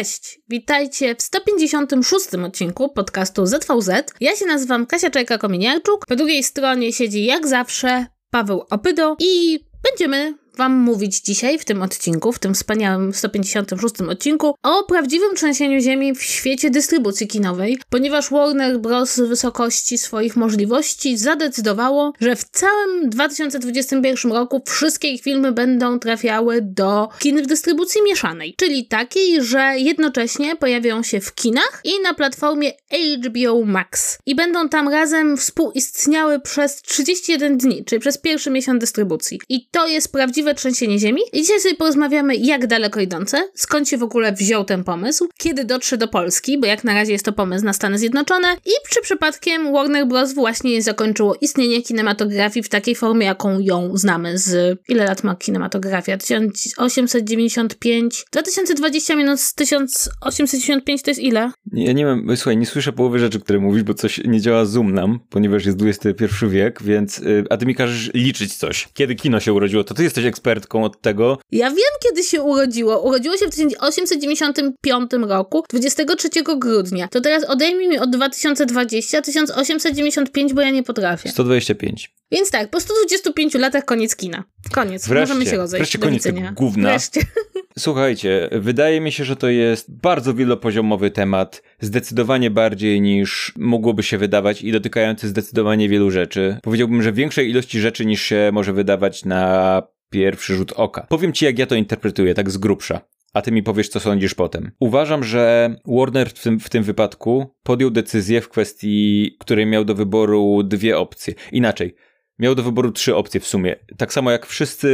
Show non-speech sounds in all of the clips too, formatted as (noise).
Cześć, witajcie w 156 odcinku podcastu ZVZ. Ja się nazywam Kasia Czajka-Kominiarczuk, po drugiej stronie siedzi jak zawsze Paweł Opydo i będziemy Wam mówić dzisiaj w tym odcinku, w tym wspaniałym 156 odcinku, o prawdziwym trzęsieniu ziemi w świecie dystrybucji kinowej, ponieważ Warner Bros. z wysokości swoich możliwości zadecydowało, że w całym 2021 roku wszystkie ich filmy będą trafiały do kin w dystrybucji mieszanej, czyli takiej, że jednocześnie pojawią się w kinach i na platformie HBO Max. I będą tam razem współistniały przez 31 dni, czyli przez pierwszy miesiąc dystrybucji. I to jest prawdziwe prawdziwe trzęsienie ziemi. I dzisiaj sobie porozmawiamy, jak daleko idące, skąd się w ogóle wziął ten pomysł, kiedy dotrze do Polski, bo jak na razie jest to pomysł na Stany Zjednoczone i czy przypadkiem Warner Bros. właśnie zakończyło istnienie kinematografii w takiej formie, jaką ją znamy z... Ile lat ma kinematografia? 1895? 2020 minus 1895 to jest ile? Ja nie wiem, słuchaj, nie słyszę połowy rzeczy, które mówisz, bo coś nie działa Zoom nam, ponieważ jest XXI wiek, więc... Y, a ty mi każesz liczyć coś. Kiedy kino się urodziło, to ty jesteś ekspertką od tego. Ja wiem, kiedy się urodziło. Urodziło się w 1895 roku, 23 grudnia. To teraz odejmij mi od 2020, 1895, bo ja nie potrafię. 125. Więc tak, po 125 latach koniec kina. Koniec. Wreszcie, Możemy się rozejść. Wreszcie koniec gówna. Wreszcie. (laughs) Słuchajcie, wydaje mi się, że to jest bardzo wielopoziomowy temat, zdecydowanie bardziej niż mogłoby się wydawać i dotykający zdecydowanie wielu rzeczy. Powiedziałbym, że większej ilości rzeczy niż się może wydawać na pierwszy rzut oka. Powiem ci, jak ja to interpretuję, tak z grubsza. A ty mi powiesz, co sądzisz potem. Uważam, że Warner w tym, w tym wypadku podjął decyzję w kwestii, której miał do wyboru dwie opcje. Inaczej, miał do wyboru trzy opcje w sumie. Tak samo jak wszyscy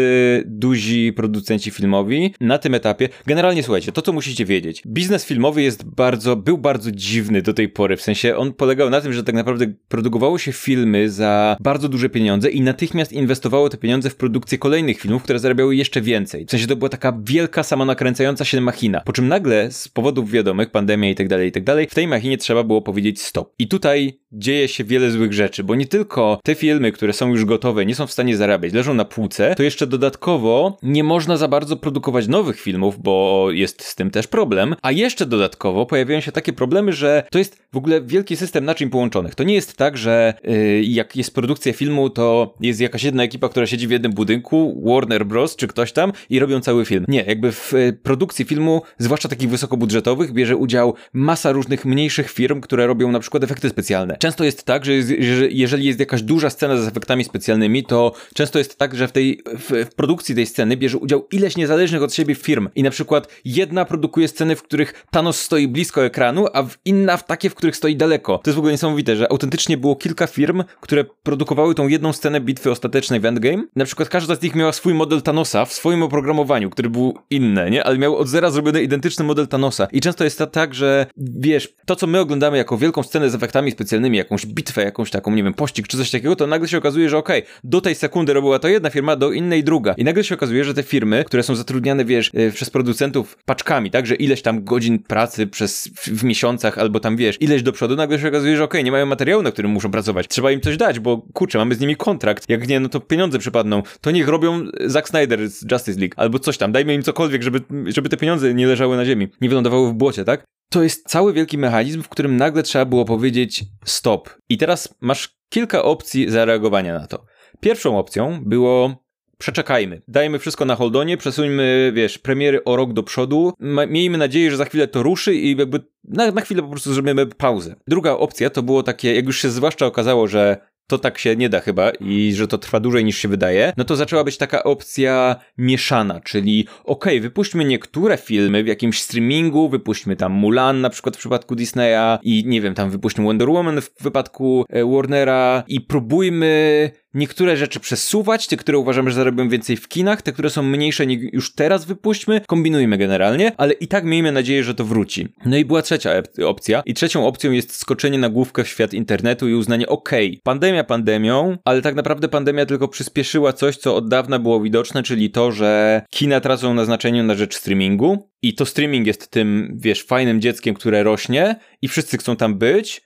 duzi producenci filmowi na tym etapie. Generalnie słuchajcie, to co musicie wiedzieć. Biznes filmowy jest bardzo, był bardzo dziwny do tej pory. W sensie on polegał na tym, że tak naprawdę produkowało się filmy za bardzo duże pieniądze i natychmiast inwestowało te pieniądze w produkcję kolejnych filmów, które zarabiały jeszcze więcej. W sensie to była taka wielka, sama nakręcająca się machina. Po czym nagle z powodów wiadomych, pandemia i tak dalej, i tak dalej, w tej machinie trzeba było powiedzieć stop. I tutaj dzieje się wiele złych rzeczy, bo nie tylko te filmy, które są już gotowe, nie są w stanie zarabiać, leżą na półce, to jeszcze dodatkowo nie można za bardzo produkować nowych filmów, bo jest z tym też problem, a jeszcze dodatkowo pojawiają się takie problemy, że to jest w ogóle wielki system naczyń połączonych. To nie jest tak, że yy, jak jest produkcja filmu, to jest jakaś jedna ekipa, która siedzi w jednym budynku, Warner Bros. czy ktoś tam i robią cały film. Nie, jakby w y, produkcji filmu, zwłaszcza takich wysokobudżetowych, bierze udział masa różnych mniejszych firm, które robią na przykład efekty specjalne. Często jest tak, że jeżeli jest jakaś duża scena z efektami specjalnymi, to często jest tak, że w tej w, w produkcji tej sceny bierze udział ileś niezależnych od siebie firm i na przykład jedna produkuje sceny, w których Thanos stoi blisko ekranu, a inna w takie, w których stoi daleko. To jest w ogóle niesamowite, że autentycznie było kilka firm, które produkowały tą jedną scenę bitwy ostatecznej w Endgame. Na przykład każda z nich miała swój model Thanosa w swoim oprogramowaniu, który był inny, nie? Ale miał od zera zrobiony identyczny model Thanosa. I często jest tak, że wiesz, to co my oglądamy jako wielką scenę z efektami specjalnymi, jakąś bitwę, jakąś taką, nie wiem, pościg czy coś takiego, to nagle się okazuje, że okej, okay, do tej sekundy robiła to jedna firma, do innej druga. I nagle się okazuje, że te firmy, które są zatrudniane, wiesz, e, przez producentów paczkami, tak, że ileś tam godzin pracy przez w, miesiącach albo tam, wiesz, ileś do przodu, nagle się okazuje, że okej, okay, nie mają materiału, na którym muszą pracować. Trzeba im coś dać, bo kurczę, mamy z nimi kontrakt. Jak nie, no to pieniądze przypadną. To niech robią Zack Snyder z Justice League albo coś tam. Dajmy im cokolwiek, żeby, żeby te pieniądze nie leżały na ziemi, nie wylądowały w błocie, tak? To jest cały wielki mechanizm, w którym nagle trzeba było powiedzieć stop. I teraz masz kilka opcji zareagowania na to. Pierwszą opcją było przeczekajmy. Dajmy wszystko na holdonie, przesuńmy, wiesz, premiery o rok do przodu. miejmy nadzieję, że za chwilę to ruszy i jakby na, na chwilę po prostu zrobimy pauzę. Druga opcja to było takie, jak już się zwłaszcza okazało, że to tak się nie da chyba i że to trwa dłużej niż się wydaje, no to zaczęła być taka opcja mieszana, czyli okej, okay, wypuśćmy niektóre filmy w jakimś streamingu, wypuśćmy tam Mulan na przykład w przypadku Disneya i nie wiem, tam wypuśćmy Wonder Woman w wypadku e, Warnera i próbujmy niektóre rzeczy przesuwać, te, które uważamy, że zarobią więcej w kinach, te, które są mniejsze, już teraz wypuśćmy, kombinujmy generalnie, ale i tak miejmy nadzieję, że to wróci. No i była trzecia opcja. I trzecią opcją jest skoczenie na główkę w świat internetu i uznanie, okej, okay, pandemia pandemią, ale tak naprawdę pandemia tylko przyspieszyła coś, co od dawna było widoczne, czyli to, że kina tracą na znaczeniu na rzecz streamingu. I to streaming jest tym, wiesz, fajnym dzieckiem, które rośnie i wszyscy chcą tam być,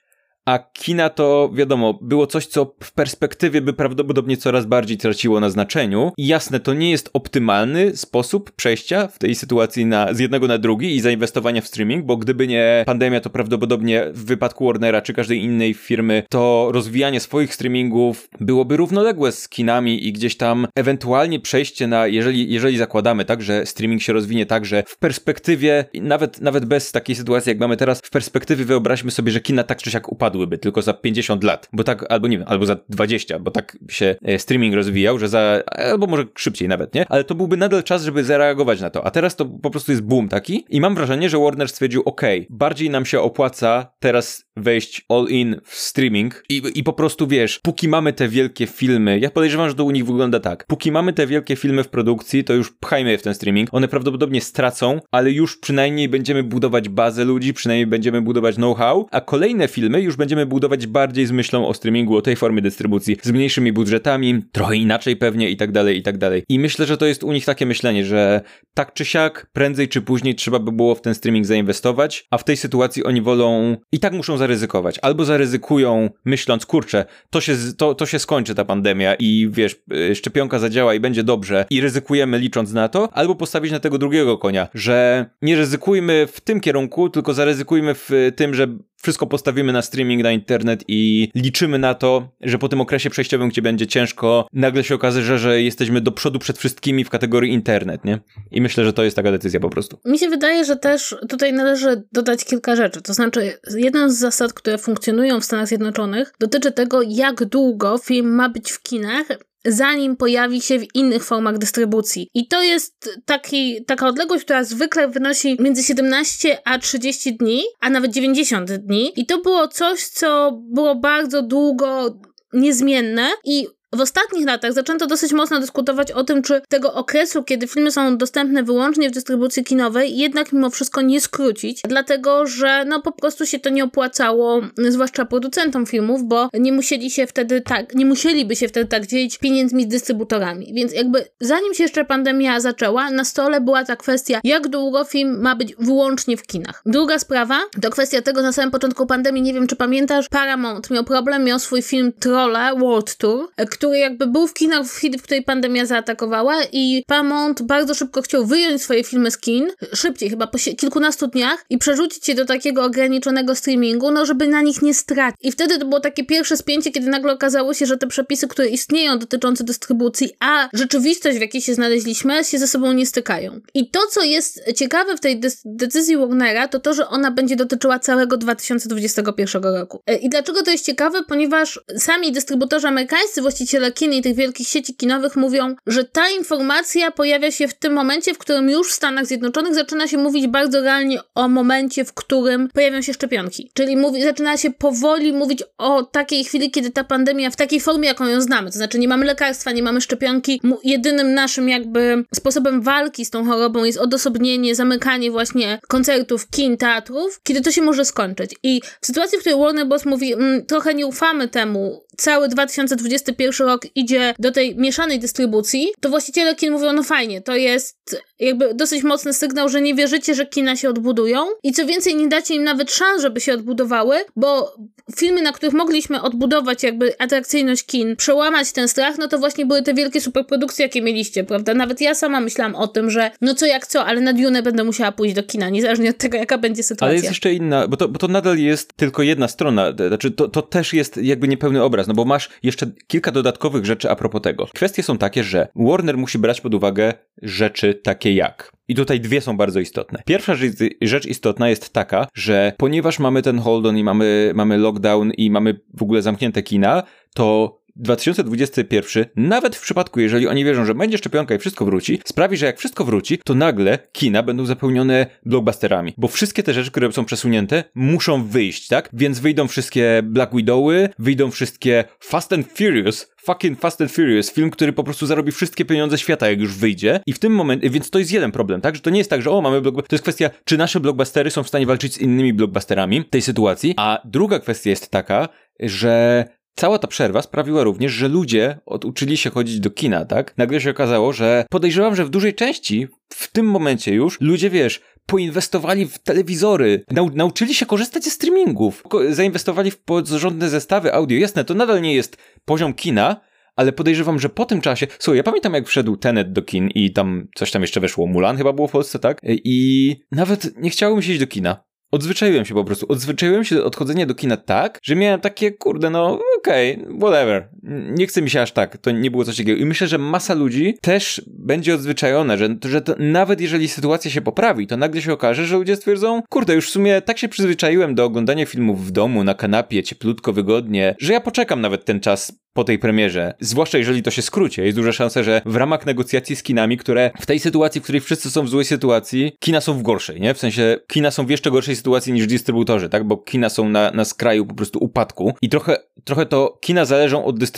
a kina to, wiadomo, było coś, co w perspektywie by prawdopodobnie coraz bardziej traciło na znaczeniu. I jasne, to nie jest optymalny sposób przejścia w tej sytuacji na, z jednego na drugi i zainwestowania w streaming, bo gdyby nie pandemia, to prawdopodobnie w wypadku Warnera czy każdej innej firmy, to rozwijanie swoich streamingów byłoby równoległe z kinami i gdzieś tam ewentualnie przejście na, jeżeli, jeżeli zakładamy tak, że streaming się rozwinie tak, że w perspektywie, nawet, nawet bez takiej sytuacji, jak mamy teraz, w perspektywie wyobraźmy sobie, że kina tak czy siak upadłyby, tylko za 50 lat, bo tak, albo nie wiem, albo za 20, bo tak się e, streaming rozwijał, że za, albo może szybciej nawet, nie? Ale to byłby nadal czas, żeby zareagować na to, a teraz to po prostu jest boom taki i mam wrażenie, że Warner stwierdził, ok, bardziej nam się opłaca teraz wejść all in w streaming i, i po prostu wiesz, póki mamy te wielkie filmy, ja podejrzewam, że to u nich wygląda tak, póki mamy te wielkie filmy w produkcji, to już pchajmy je w ten streaming, one prawdopodobnie stracą, ale już przynajmniej będziemy budować bazę ludzi, przynajmniej będziemy budować know-how, a kolejne filmy już będziemy budować bardziej z myślą o streamingu, o tej formie dystrybucji, z mniejszymi budżetami, trochę inaczej pewnie i tak dalej, i tak dalej. I myślę, że to jest u nich takie myślenie, że tak czy siak, prędzej czy później trzeba by było w ten streaming zainwestować, a w tej sytuacji oni wolą i tak muszą zaryzykować. Albo zaryzykują myśląc, kurczę, to się, to, to się skończy ta pandemia i wiesz, y, szczepionka zadziała i będzie dobrze i ryzykujemy licząc na to, albo postawić na tego drugiego konia, że nie ryzykujmy w tym kierunku, tylko zaryzykujmy w tym, że wszystko postawimy na streaming, na internet i liczymy na to, że po tym okresie przejściowym, gdzie będzie ciężko, nagle się okaże, że, że jesteśmy do przodu przed wszystkimi w kategorii internet, nie? I myślę, że to jest taka decyzja po prostu. Mi się wydaje, że też tutaj należy dodać kilka rzeczy. To znaczy, jedna z zasad, które funkcjonują w Stanach Zjednoczonych, dotyczy tego, jak długo film ma być w kinach, zanim pojawi się w innych formach dystrybucji. I to jest taki, taka odległość, która zwykle wynosi między 17 a 30 dni, a nawet 90 dni. I to było coś, co było bardzo długo niezmienne i w ostatnich latach zaczęto dosyć mocno dyskutować o tym, czy tego okresu, kiedy filmy są dostępne wyłącznie w dystrybucji kinowej, jednak mimo wszystko nie skrócić, dlatego że no po prostu się to nie opłacało, zwłaszcza producentom filmów, bo nie musieli się wtedy tak, nie musieliby się wtedy tak dzielić pieniędzmi z dystrybutorami. Więc jakby zanim się jeszcze pandemia zaczęła, na stole była ta kwestia, jak długo film ma być wyłącznie w kinach. Druga sprawa to kwestia tego, na samym początku pandemii, nie wiem czy pamiętasz, Paramount miał problem, miał swój film Trolle World Tour, który jakby był w kinach w chwili, której pandemia zaatakowała i Paramount bardzo szybko chciał wyjąć swoje filmy z kin, szybciej, chyba po kilkunastu dniach i przerzucić je do takiego ograniczonego streamingu, no żeby na nich nie stracić. I wtedy to było takie pierwsze spięcie, kiedy nagle okazało się, że te przepisy, które istnieją dotyczące dystrybucji, a rzeczywistość, w jakiej się znaleźliśmy, się ze sobą nie stykają. I to, co jest ciekawe w tej decyzji Warnera, to to, że ona będzie dotyczyła całego 2021 roku. E, I dlaczego to jest ciekawe? Ponieważ sami dystrybutorzy amerykańscy, właściciele właściciele kin i tych wielkich sieci kinowych mówią, że ta informacja pojawia się w tym momencie, w którym już w Stanach Zjednoczonych zaczyna się mówić bardzo realnie o momencie, w którym pojawią się szczepionki. Czyli mówi, zaczyna się powoli mówić o takiej chwili, kiedy ta pandemia w takiej formie, jaką ją znamy, to znaczy nie mamy lekarstwa, nie mamy szczepionki, jedynym naszym jakby sposobem walki z tą chorobą jest odosobnienie, zamykanie właśnie koncertów, kin, teatrów, kiedy to się może skończyć. I w sytuacji, w której Warner Bros. mówi, mm, trochę nie ufamy temu, cały 2021 rok idzie do tej mieszanej dystrybucji, to właściciele kin mówią, no fajnie, to jest jakby dosyć mocny sygnał, że nie wierzycie, że kina się odbudują i co więcej, nie dacie im nawet szans, żeby się odbudowały, bo filmy, na których mogliśmy odbudować jakby atrakcyjność kin, przełamać ten strach, no to właśnie były te wielkie superprodukcje, jakie mieliście, prawda? Nawet ja sama myślałam o tym, że no co jak co, ale na Dune będę musiała pójść do kina, niezależnie od tego, jaka będzie sytuacja. Ale jest jeszcze inna, bo to, bo to nadal jest tylko jedna strona, znaczy to, to też jest jakby niepełny obraz, no bo masz jeszcze kilka dodatkowych rzeczy a propos tego. Kwestie są takie, że Warner musi brać pod uwagę rzeczy takie jak i tutaj dwie są bardzo istotne. Pierwsza rzecz istotna jest taka, że ponieważ mamy ten hold on i mamy, mamy lockdown i mamy w ogóle zamknięte kina, to 2021, nawet w przypadku, jeżeli oni wierzą, że będzie szczepionka i wszystko wróci, sprawi, że jak wszystko wróci, to nagle kina będą zapełnione blockbusterami. Bo wszystkie te rzeczy, które są przesunięte, muszą wyjść, tak? Więc wyjdą wszystkie Black Widowy, wyjdą wszystkie Fast and Furious, fucking Fast and Furious, film, który po prostu zarobi wszystkie pieniądze świata, jak już wyjdzie. I w tym momencie, więc to jest jeden problem, tak? Że to nie jest tak, że o, mamy blockbuster. To jest kwestia, czy nasze blockbustery są w stanie walczyć z innymi blockbusterami tej sytuacji. A druga kwestia jest taka, że Cała ta przerwa sprawiła również, że ludzie oduczyli się chodzić do kina, tak? Nagle się okazało, że podejrzewam, że w dużej części w tym momencie już ludzie, wiesz, poinwestowali w telewizory, nau nauczyli się korzystać ze streamingów, zainwestowali w porządne zestawy audio. Jasne, to nadal nie jest poziom kina, ale podejrzewam, że po tym czasie, słuchaj, ja pamiętam jak wszedł Tenet do kin i tam coś tam jeszcze weszło, Mulan chyba było w Polsce, tak? I nawet nie się iść do kina. Odzwyczaiłem się po prostu. Odzwyczaiłem się odchodzenie do kina tak, że miałem takie, kurde, no okej, okay, whatever. Nie chce mi się aż tak. To nie było coś takiego. I myślę, że masa ludzi też będzie odzwyczajona, że, że to, nawet jeżeli sytuacja się poprawi, to nagle się okaże, że ludzie stwierdzą, kurde, już w sumie tak się przyzwyczaiłem do oglądania filmów w domu, na kanapie, cieplutko, wygodnie, że ja poczekam nawet ten czas po tej premierze. Zwłaszcza jeżeli to się skróci. Jest duża szansa, że w ramach negocjacji z kinami, które w tej sytuacji, w której wszyscy są w złej sytuacji, kina są w gorszej, nie? W sensie kina są w jeszcze gorszej sytuacji niż dystrybutorzy, tak? Bo kina są na, na skraju po prostu upadku i trochę, trochę to kina zależą od dystrybutorów,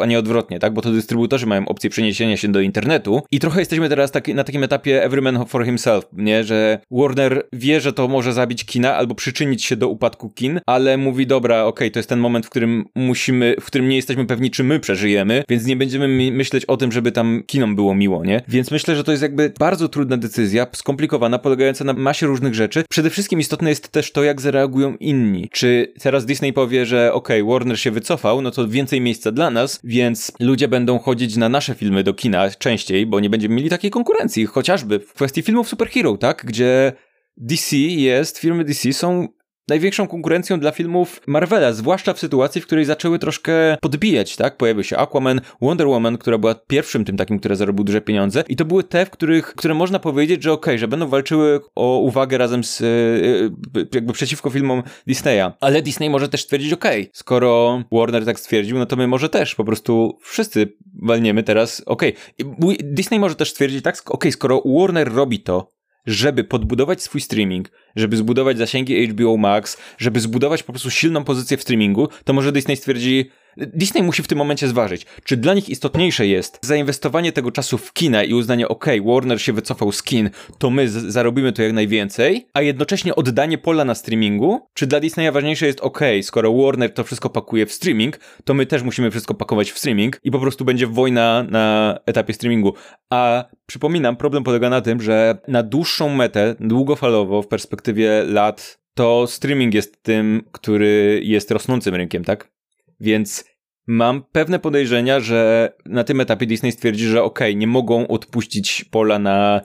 a nie odwrotnie, tak? Bo to dystrybutorzy mają opcję przeniesienia się do internetu i trochę jesteśmy teraz taki, na takim etapie every man for himself, nie? Że Warner wie, że to może zabić kina albo przyczynić się do upadku kin, ale mówi, dobra, okej, okay, to jest ten moment, w którym musimy, w którym nie jesteśmy pewni pewni, czy my przeżyjemy, więc nie będziemy myśleć o tym, żeby tam kinom było miło, nie? Więc myślę, że to jest jakby bardzo trudna decyzja, skomplikowana, polegająca na masie różnych rzeczy. Przede wszystkim istotne jest też to, jak zareagują inni. Czy teraz Disney powie, że okej, okay, Warner się wycofał, no to więcej miejsca dla nas, więc ludzie będą chodzić na nasze filmy do kina częściej, bo nie będziemy mieli takiej konkurencji, chociażby w kwestii filmów superhero, tak? Gdzie DC jest, filmy DC są największą konkurencją dla filmów Marvela, zwłaszcza w sytuacji, w której zaczęły troszkę podbijać, tak? Pojawił się Aquaman, Wonder Woman, która była pierwszym tym takim, które zarobił duże pieniądze i to były te, w których, które można powiedzieć, że okej, okay, że będą walczyły o uwagę razem z, yy, jakby przeciwko filmom Disneya. Ale Disney może też stwierdzić, okej, okay, skoro Warner tak stwierdził, no to my może też po prostu wszyscy walniemy teraz, okej. Okay. Disney może też stwierdzić, tak, okej, skoro Warner robi to, żeby podbudować swój streaming, żeby zbudować zasięgi HBO Max, żeby zbudować po prostu silną pozycję w streamingu, to może Disney stwierdzi, Disney musi w tym momencie zważyć, czy dla nich istotniejsze jest zainwestowanie tego czasu w kina i uznanie, ok, Warner się wycofał z kin, to my zarobimy to jak najwięcej, a jednocześnie oddanie pola na streamingu, czy dla Disneya ważniejsze jest, ok, skoro Warner to wszystko pakuje w streaming, to my też musimy wszystko pakować w streaming i po prostu będzie wojna na etapie streamingu. A przypominam, problem polega na tym, że na dłuższą metę, długofalowo, w perspektywie lat, to streaming jest tym, który jest rosnącym rynkiem, tak? Więc mam pewne podejrzenia, że na tym etapie Disney stwierdzi, że okej, okay, nie mogą odpuścić pola na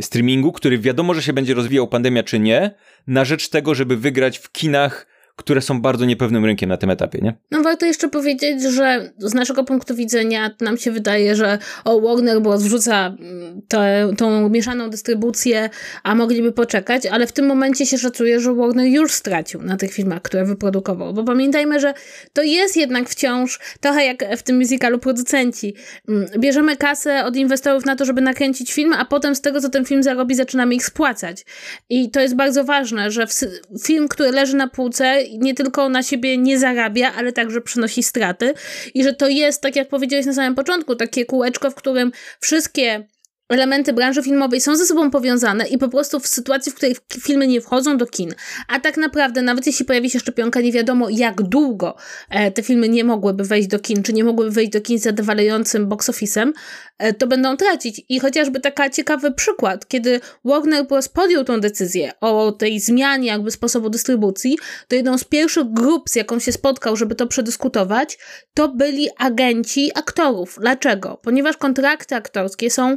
streamingu, który wiadomo, że się będzie rozwijał pandemia czy nie, na rzecz tego, żeby wygrać w kinach które są bardzo niepewnym rynkiem na tym etapie, nie? No warto jeszcze powiedzieć, że z naszego punktu widzenia nam się wydaje, że o Warner Bros. wrzuca mm, tę, tą mieszaną dystrybucję, a mogliby poczekać, ale w tym momencie się szacuje, że Warner już stracił na tych filmach, które wyprodukował, bo pamiętajmy, że to jest jednak wciąż trochę jak w tym musicalu producenci. Mm, bierzemy kasę od inwestorów na to, żeby nakręcić film, a potem z tego, co ten film zarobi, zaczynamy ich spłacać. I to jest bardzo ważne, że film, który leży na półce nie tylko na siebie nie zarabia, ale także przynosi straty. I że to jest, tak jak powiedziałeś na samym początku, takie kółeczko, w którym wszystkie elementy branży filmowej są ze sobą powiązane i po prostu w sytuacji, w której filmy nie wchodzą do kin, a tak naprawdę nawet jeśli pojawi się szczepionka, nie wiadomo jak długo e, te filmy nie mogłyby wejść do kin, czy nie mogłyby wejść do kin z zadowalającym box office'em, e, to będą tracić. I chociażby taki ciekawy przykład, kiedy Warner Bros. podjął tą decyzję o tej zmianie jakby sposobu dystrybucji, to jedną z pierwszych grup, z jaką się spotkał, żeby to przedyskutować, to byli agenci aktorów. Dlaczego? Ponieważ kontrakty aktorskie są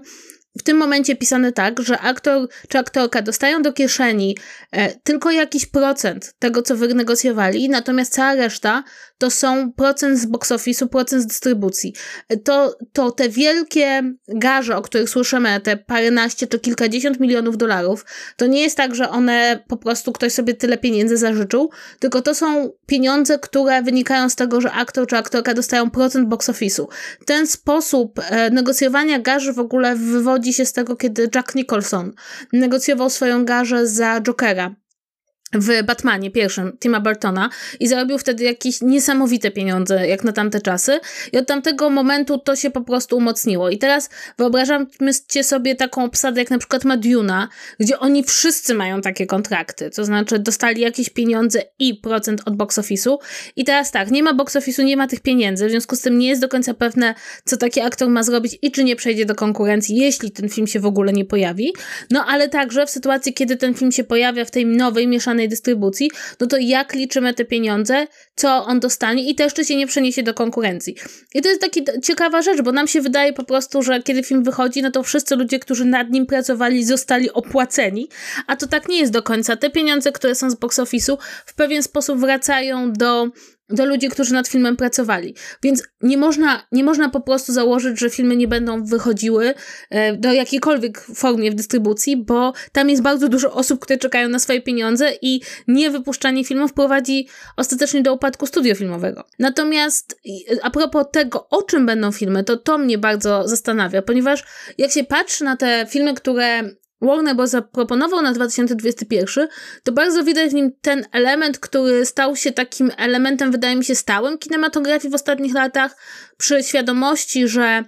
w tym momencie pisane tak, że aktor czy aktorka dostają do kieszeni e, tylko jakiś procent tego, co wynegocjowali, natomiast cała reszta to są procent z box office'u, procent z dystrybucji. E, to, to te wielkie garze, o których słyszymy, te paręnaście czy kilkadziesiąt milionów dolarów, to nie jest tak, że one po prostu ktoś sobie tyle pieniędzy zażyczył, tylko to są pieniądze, które wynikają z tego, że aktor czy aktorka dostają procent box office'u. Ten sposób e, negocjowania garzy w ogóle wywodzi się z tego, kiedy Jack Nicholson negocjował swoją garzę za Jokera w Batmanie pierwszym Tima Burtona i zarobił wtedy jakieś niesamowite pieniądze, jak na tamte czasy. I od tamtego momentu to się po prostu umocniło. I teraz wyobrażamcie sobie taką obsadę, jak na przykład Maduna, gdzie oni wszyscy mają takie kontrakty. To znaczy dostali jakieś pieniądze i procent od box office'u. I teraz tak, nie ma box office'u, nie ma tych pieniędzy, w związku z tym nie jest do końca pewne, co taki aktor ma zrobić i czy nie przejdzie do konkurencji, jeśli ten film się w ogóle nie pojawi. No ale także w sytuacji, kiedy ten film się pojawia w tej nowej, mieszanej dystrybucji, no to jak liczymy te pieniądze, co on dostanie i też czy się nie przeniesie do konkurencji. I to jest taka ciekawa rzecz, bo nam się wydaje po prostu, że kiedy film wychodzi, no to wszyscy ludzie, którzy nad nim pracowali, zostali opłaceni, a to tak nie jest do końca. Te pieniądze, które są z box office'u, w pewien sposób wracają do do ludzi, którzy nad filmem pracowali. Więc nie można, nie można po prostu założyć, że filmy nie będą wychodziły e, do jakiejkolwiek formie w dystrybucji, bo tam jest bardzo dużo osób, które czekają na swoje pieniądze i niewypuszczanie filmów prowadzi ostatecznie do upadku studio filmowego. Natomiast a propos tego, o czym będą filmy, to to mnie bardzo zastanawia, ponieważ jak się patrzy na te filmy, które Warner Bros. zaproponował na 2021, to bardzo widać w nim ten element, który stał się takim elementem, wydaje mi się, stałym kinematografii w ostatnich latach, przy świadomości, że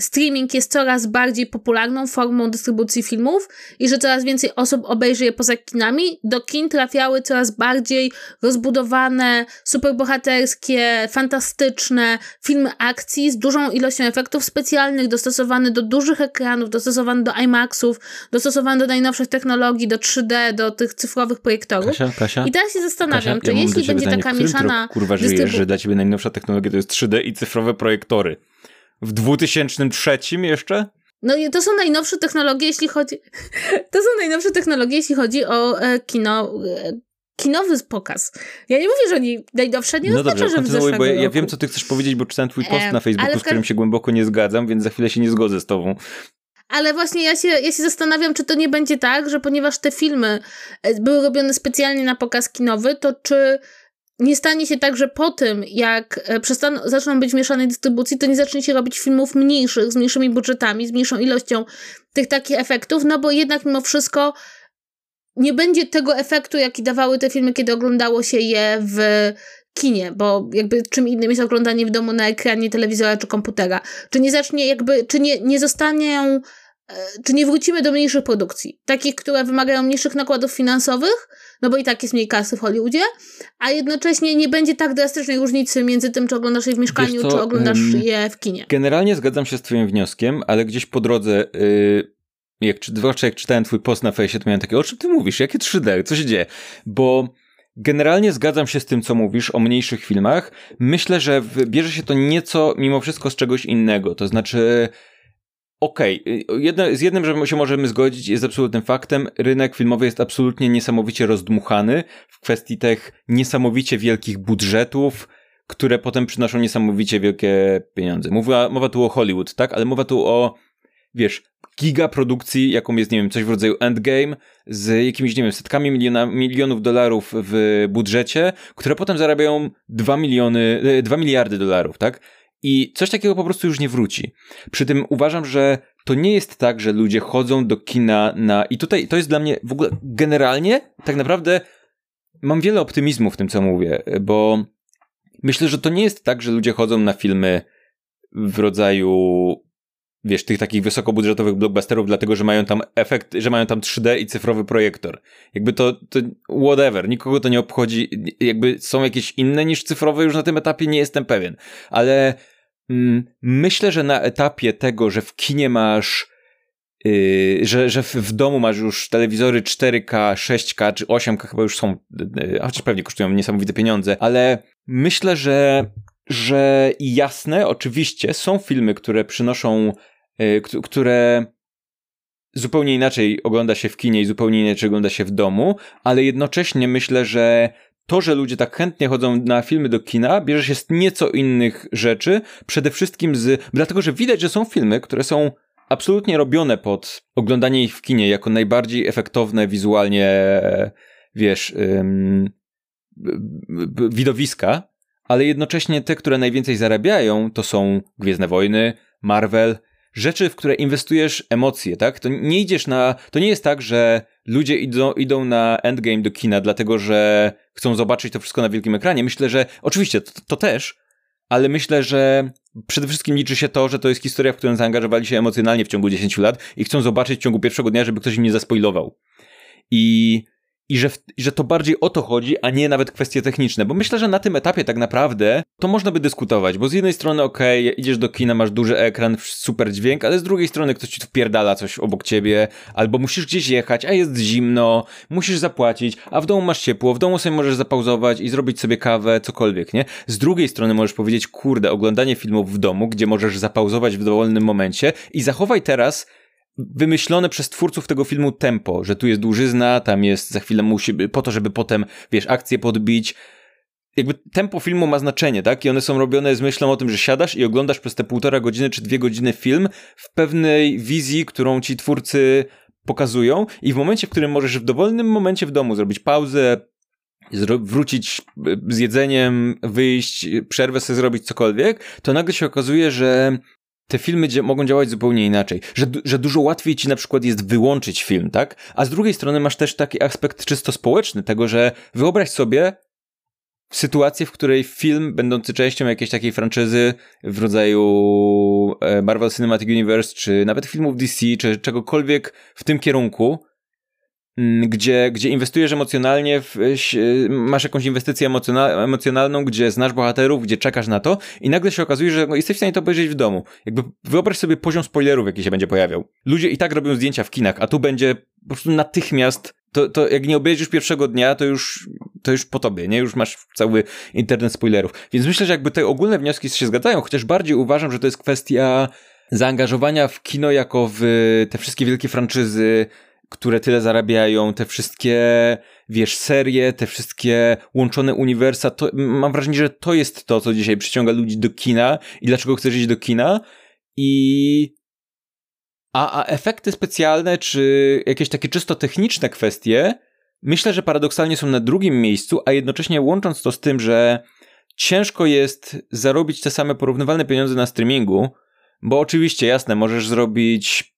streaming jest coraz bardziej popularną formą dystrybucji filmów i że coraz więcej osób obejrzy je poza kinami, do kin trafiały coraz bardziej rozbudowane, superbohaterskie, fantastyczne filmy akcji z dużą ilością efektów specjalnych, dostosowane do dużych ekranów, dostosowane do IMAXów, dostosowane do najnowszych technologii, do 3D, do tych cyfrowych projektorów. Kasia, Kasia, I teraz się zastanawiam, Kasia, czy ja jeśli będzie pytanie, taka w którym mieszana... kurwa żyjesz, że dla ciebie najnowsza technologia to jest 3D i cyfrowe projektory? W 2003 jeszcze? No i to są najnowsze technologie, jeśli chodzi. (laughs) To są najnowsze technologie, jeśli chodzi o e, kino. E, kinowy pokaz. Ja nie mówię, że oni najnowsze nie no oznacza, dobrze, że w zeszłego bo ja, ja wiem, co ty chcesz powiedzieć, bo czytałem twój post E, na Facebooku, z którym się głęboko nie zgadzam, więc za chwilę się nie zgodzę z tobą. Ale właśnie ja się, ja się zastanawiam, czy to nie będzie tak, że ponieważ te filmy e, były robione specjalnie na pokaz kinowy, to czy nie stanie się tak, że po tym, jak e, przestaną, zaczną być w mieszanej dystrybucji, to nie zacznie się robić filmów mniejszych, z mniejszymi budżetami, z mniejszą ilością tych takich efektów, no bo jednak mimo wszystko nie będzie tego efektu, jaki dawały te filmy, kiedy oglądało się je w kinie, bo jakby czym innym jest oglądanie w domu na ekranie telewizora czy komputera. Czy nie zacznie jakby, czy nie, nie zostanie, e, czy nie wrócimy do mniejszych produkcji, takich, które wymagają mniejszych nakładów finansowych, no bo i tak jest mniej kasy w Hollywoodzie, a jednocześnie nie będzie tak drastycznej różnicy między tym, czy oglądasz je w mieszkaniu, co, czy oglądasz je w kinie. Generalnie zgadzam się z twoim wnioskiem, ale gdzieś po drodze, yy, jak, czy- zwłaszcza jak czytałem twój post na fejsie, to miałem takie, o czym ty mówisz? Jakie 3D? Co się dzieje? Bo generalnie zgadzam się z tym, co mówisz o mniejszych filmach. Myślę, że bierze się to nieco mimo wszystko z czegoś innego. To znaczy, okej, y, jedno- z jednym, że się możemy zgodzić, jest absolutnym faktem, rynek filmowy jest absolutnie niesamowicie rozdmuchany w kwestii tych niesamowicie wielkich budżetów, które potem przynoszą niesamowicie wielkie pieniądze. Mowa, mowa tu o Hollywood, tak? Ale mowa tu o, wiesz, gigaprodukcji, jaką jest, nie wiem, coś w rodzaju Endgame, z jakimiś, nie wiem, setkami miliona, milionów dolarów w budżecie, które potem zarabiają 2 miliony, e, 2 miliardy dolarów, tak? I coś takiego po prostu już nie wróci. Przy tym uważam, że to nie jest tak, że ludzie chodzą do kina na. I tutaj to jest dla mnie w ogóle generalnie tak naprawdę mam wiele optymizmu w tym, co mówię, bo myślę, że to nie jest tak, że ludzie chodzą na filmy w rodzaju wiesz, tych takich wysokobudżetowych blockbusterów, dlatego, że mają tam efekt, że mają tam 3D i cyfrowy projektor. Jakby to, to whatever, nikogo to nie obchodzi, jakby są jakieś inne niż cyfrowe, już na tym etapie nie jestem pewien, ale myślę, że na etapie tego, że w kinie masz Yy, że, że w, domu masz już telewizory 4K, 6K czy 8K chyba już są, yy, chociaż pewnie kosztują niesamowite pieniądze, ale myślę, że, że jasne, oczywiście są filmy, które przynoszą, yy, które zupełnie inaczej ogląda się w kinie i zupełnie inaczej ogląda się w domu, ale jednocześnie myślę, że to, że ludzie tak chętnie chodzą na filmy do kina, bierze się z nieco innych rzeczy, przede wszystkim z, dlatego, że widać, że są filmy, które są absolutnie robione pod oglądanie ich w kinie jako najbardziej efektowne wizualnie, wiesz, ym, widowiska, ale jednocześnie te, które najwięcej zarabiają, to są Gwiezdne Wojny, Marvel, rzeczy, w które inwestujesz emocje, tak? To nie idziesz na. To nie jest tak, że ludzie idą, idą na endgame do kina, dlatego że chcą zobaczyć to wszystko na wielkim ekranie. Myślę, że oczywiście to, to też, ale myślę, że przede wszystkim liczy się to, że to jest historia, w którą zaangażowali się emocjonalnie w ciągu 10 lat i chcą zobaczyć w ciągu pierwszego dnia, żeby ktoś im nie zaspoilował. I i że, że to bardziej o to chodzi, a nie nawet kwestie techniczne, bo myślę, że na tym etapie tak naprawdę to można by dyskutować, bo z jednej strony okej, okay, idziesz do kina, masz duży ekran, super dźwięk, ale z drugiej strony ktoś ci wpierdala coś obok ciebie, albo musisz gdzieś jechać, a jest zimno, musisz zapłacić, a w domu masz ciepło, w domu sobie możesz zapauzować i zrobić sobie kawę, cokolwiek, nie? Z drugiej strony możesz powiedzieć, kurde, oglądanie filmów w domu, gdzie możesz zapauzować w dowolnym momencie i zachowaj teraz wymyślone przez twórców tego filmu tempo, że tu jest dłużyzna, tam jest za chwilę musi, po to, żeby potem, wiesz, akcję podbić. Jakby tempo filmu ma znaczenie, tak? I one są robione z myślą o tym, że siadasz i oglądasz przez te półtora godziny czy dwie godziny film w pewnej wizji, którą ci twórcy pokazują i w momencie, w którym możesz w dowolnym momencie w domu zrobić pauzę, wrócić e, z jedzeniem, wyjść, przerwę sobie zrobić cokolwiek, to nagle się okazuje, że te filmy mogą działać zupełnie inaczej. Że, że dużo łatwiej ci na przykład jest wyłączyć film, tak? A z drugiej strony masz też taki aspekt czysto społeczny, tego, że wyobraź sobie sytuację, w której film będący częścią jakiejś takiej franczyzy w rodzaju e, Marvel Cinematic Universe, czy nawet filmów DC, czy czegokolwiek w tym kierunku, gdzie, gdzie inwestujesz emocjonalnie, w, masz jakąś inwestycję emocjonalną, gdzie znasz bohaterów, gdzie czekasz na to i nagle się okazuje, że jesteś w stanie to obejrzeć w domu. Jakby wyobraź sobie poziom spoilerów, jaki się będzie pojawiał. Ludzie i tak robią zdjęcia w kinach, a tu będzie po prostu natychmiast to, to jak nie obejrzysz pierwszego dnia, to już, to już po tobie, nie? Już masz cały internet spoilerów. Więc myślę, że jakby te ogólne wnioski się zgadzają, chociaż bardziej uważam, że to jest kwestia zaangażowania w kino jako w te wszystkie wielkie franczyzy, które tyle zarabiają, te wszystkie, wiesz, serie, te wszystkie łączone uniwersa, to mam wrażenie, że to jest to, co dzisiaj przyciąga ludzi do kina i dlaczego chcesz iść do kina. I a, a efekty specjalne, czy jakieś takie czysto techniczne kwestie, myślę, że paradoksalnie są na drugim miejscu, a jednocześnie łącząc to z tym, że ciężko jest zarobić te same porównywalne pieniądze na streamingu, bo oczywiście, jasne, możesz zrobić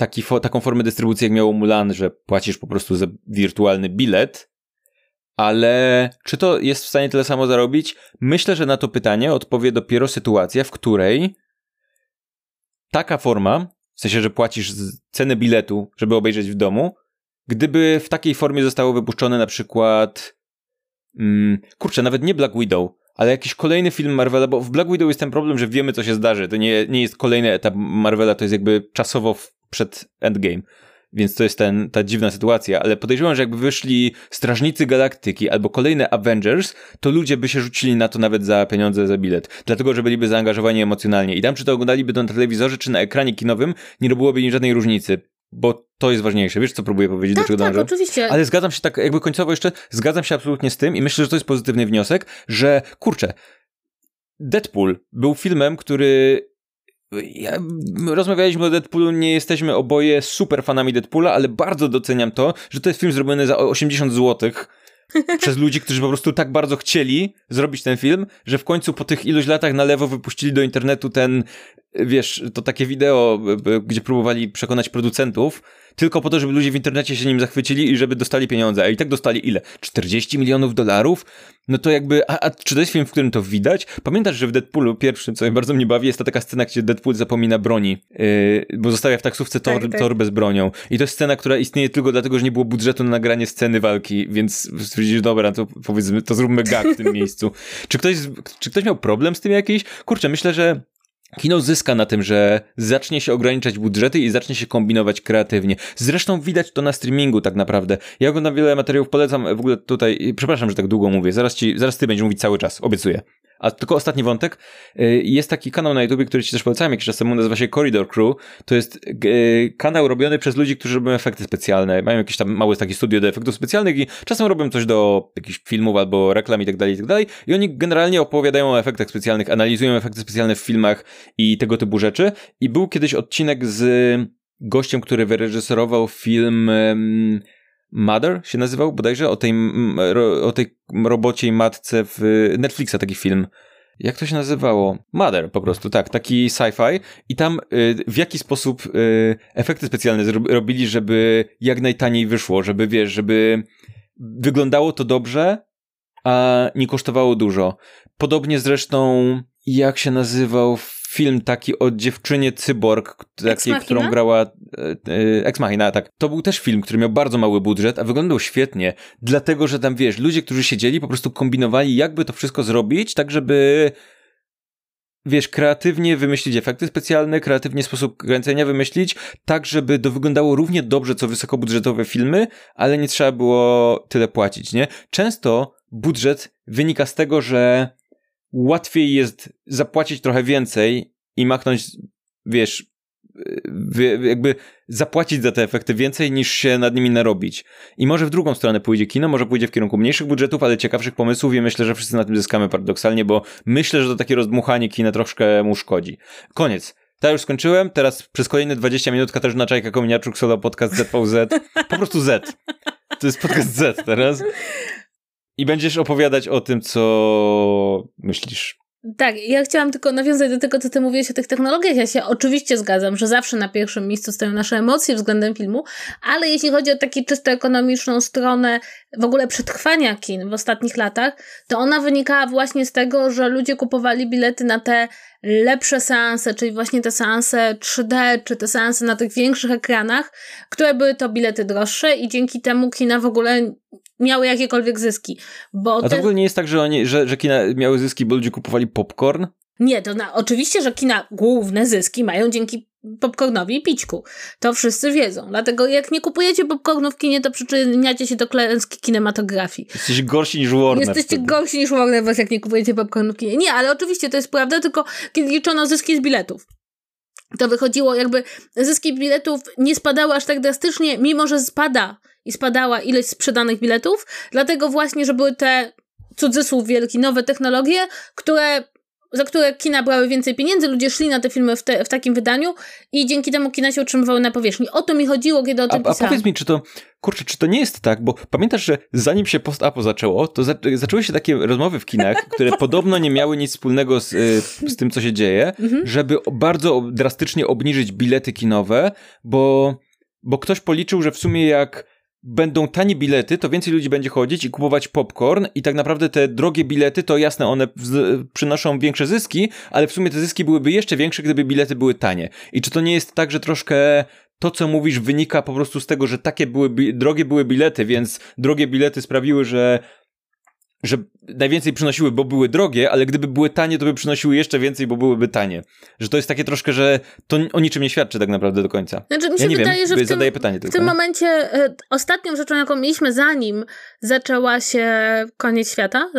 taki, taką formę dystrybucji, jak miało Mulan, że płacisz po prostu za wirtualny bilet, ale czy to jest w stanie tyle samo zarobić? Myślę, że na to pytanie odpowie dopiero sytuacja, w której taka forma, w sensie, że płacisz cenę biletu, żeby obejrzeć w domu, gdyby w takiej formie zostało wypuszczone na przykład mm, kurczę, nawet nie Black Widow, ale jakiś kolejny film Marvela, bo w Black Widow jest ten problem, że wiemy, co się zdarzy. To nie, nie jest kolejny etap Marvela, to jest jakby czasowo przed Endgame. Więc to jest ten, ta dziwna sytuacja, ale podejrzewam, że jakby wyszli Strażnicy Galaktyki albo kolejne Avengers, to ludzie by się rzucili na to nawet za pieniądze za bilet. Dlatego, że byliby zaangażowani emocjonalnie. I tam, czy to oglądaliby to na telewizorze, czy na ekranie kinowym, nie robiłoby im żadnej różnicy. Bo to jest ważniejsze. Wiesz, co próbuję powiedzieć, tak, do czego tak, dążę? oczywiście. Ale zgadzam się tak, jakby końcowo jeszcze, zgadzam się absolutnie z tym i myślę, że to jest pozytywny wniosek, że kurczę, Deadpool był filmem, który ja, rozmawialiśmy o Deadpoolu, nie jesteśmy oboje super fanami Deadpoola, ale bardzo doceniam to, że to jest film zrobiony za 80 złotych (laughs) przez ludzi, którzy po prostu tak bardzo chcieli zrobić ten film, że w końcu po tych iluś latach na lewo wypuścili do internetu ten, wiesz, to takie wideo, gdzie próbowali przekonać producentów, tylko po to, żeby ludzie w internecie się nim zachwycili i żeby dostali pieniądze. A i tak dostali ile? 40 milionów dolarów? No to jakby, a, a czy to jest film, w którym to widać? Pamiętasz, że w Deadpoolu pierwszym, co mnie bardzo mnie bawi, jest ta taka scena, gdzie Deadpool zapomina broni, yy, bo zostawia w taksówce tor, tak, tak. torbę z bronią. I to jest scena, która istnieje tylko dlatego, że nie było budżetu na nagranie sceny walki, więc stwierdzisz, dobra, to powiedzmy, to zróbmy gag w tym (laughs) miejscu. Czy ktoś, czy ktoś miał problem z tym jakiś? Kurczę, myślę, że Kino zyska na tym, że zacznie się ograniczać budżety i zacznie się kombinować kreatywnie. Zresztą widać to na streamingu tak naprawdę. Ja oglądam wiele materiałów, polecam w ogóle tutaj, przepraszam, że tak długo mówię, zaraz ci, zaraz ty będziesz mówić cały czas, obiecuję. A tylko ostatni wątek. Y, jest taki kanał na YouTube, który ci też polecałem jakiś czas temu, nazywa się Corridor Crew. To jest y, kanał robiony przez ludzi, którzy robią efekty specjalne. Mają jakieś tam małe takie studio do efektów specjalnych i czasem robią coś do jakichś filmów albo reklam i tak dalej, i tak dalej. I oni generalnie opowiadają o efektach specjalnych, analizują efekty specjalne w filmach i tego typu rzeczy. I był kiedyś odcinek z gościem, który wyreżyserował film Mother się nazywał bodajże, o tej, o tej robocie i matce w Netflixa taki film. jak to się nazywało? Mother po prostu, tak, taki sci-fi i tam y, w jaki sposób y, efekty specjalne robili, żeby jak najtaniej wyszło, żeby wiesz, żeby wyglądało to dobrze, a nie kosztowało dużo. Podobnie zresztą, jak się nazywał film taki o dziewczynie cyborg, takiej, którą grała e, e, Ex Machina, tak. To był też film, który miał bardzo mały budżet, a wyglądał świetnie, dlatego, że tam, wiesz, ludzie, którzy siedzieli, po prostu kombinowali, jakby to wszystko zrobić, tak żeby wiesz, kreatywnie wymyślić efekty specjalne, kreatywnie sposób kręcenia wymyślić, tak żeby to wyglądało równie dobrze, co wysokobudżetowe filmy, ale nie trzeba było tyle płacić, nie? Często budżet wynika z tego, że łatwiej jest zapłacić trochę więcej i machnąć, wiesz, jakby zapłacić za te efekty więcej niż się nad nimi narobić. I może w drugą stronę pójdzie kino, może pójdzie w kierunku mniejszych budżetów, ale ciekawszych pomysłów i myślę, że wszyscy na tym zyskamy paradoksalnie, bo myślę, że to takie rozdmuchanie kina troszkę mu szkodzi. Koniec. Ta już skończyłem, teraz przez kolejne 20 minut Katarzyna Czajka, Kominiarczuk, solo podcast ZVZ. Po prostu Z. To jest podcast Z teraz. I będziesz opowiadać o tym, co myślisz. Tak, ja chciałam tylko nawiązać do tego, co ty mówiłeś o tych technologiach. Ja się oczywiście zgadzam, że zawsze na pierwszym miejscu stoją nasze emocje względem filmu, ale jeśli chodzi o taką czysto ekonomiczną stronę w ogóle przetrwania kin w ostatnich latach, to ona wynikała właśnie z tego, że ludzie kupowali bilety na te lepsze seanse, czyli właśnie te seanse 3D, czy te seanse na tych większych ekranach, które były to bilety droższe i dzięki temu kina w ogóle miały jakiekolwiek zyski. Bo A to te... w ogóle nie jest tak, że, oni, że, że kina miały zyski, bo ludzie kupowali popcorn? Nie, to na, oczywiście, że kina główne zyski mają dzięki popcornowi i pićku. To wszyscy wiedzą. Dlatego jak nie kupujecie popcornu w kinie, to przyczyniacie się do klęski kinematografii. Jesteście gorsi niż Warner. Jesteście wtedy. gorsi niż Warner, was jak nie kupujecie popcornu w kinie. Nie, ale oczywiście to jest prawda, tylko kiedy liczono zyski z biletów to wychodziło jakby zyski biletów nie spadały aż tak drastycznie, mimo że spada i spadała ilość sprzedanych biletów, dlatego właśnie, że były te cudzysłów wielki, nowe technologie, które za które kina brały więcej pieniędzy, ludzie szli na te filmy w, te, w takim wydaniu i dzięki temu kina się utrzymywały na powierzchni. O to mi chodziło, kiedy o tym a. A powiedz mi, czy to, kurczę, czy to nie jest tak, bo pamiętasz, że zanim się post-apo zaczęło, to za, zaczęły się takie rozmowy w kinach, (laughs) które podobno nie miały nic wspólnego z, y, z tym, co się dzieje, mhm. żeby bardzo drastycznie obniżyć bilety kinowe, bo, bo ktoś policzył, że w sumie jak będą tanie bilety, to więcej ludzi będzie chodzić i kupować popcorn i tak naprawdę te drogie bilety, to jasne, one przynoszą większe zyski, ale w sumie te zyski byłyby jeszcze większe, gdyby bilety były tanie. I czy to nie jest tak, że troszkę to, co mówisz, wynika po prostu z tego, że takie były, drogie były bilety, więc drogie bilety sprawiły, że że najwięcej przynosiły, bo były drogie, ale gdyby były tanie, to by przynosiły jeszcze więcej, bo byłyby tanie. Że to jest takie troszkę, że to o niczym nie świadczy tak naprawdę do końca. Znaczy, mi się ja nie wydaje, wiem, że w tym, pytanie w tym momencie y, ostatnią rzeczą, jaką mieliśmy zanim zaczęła się koniec świata,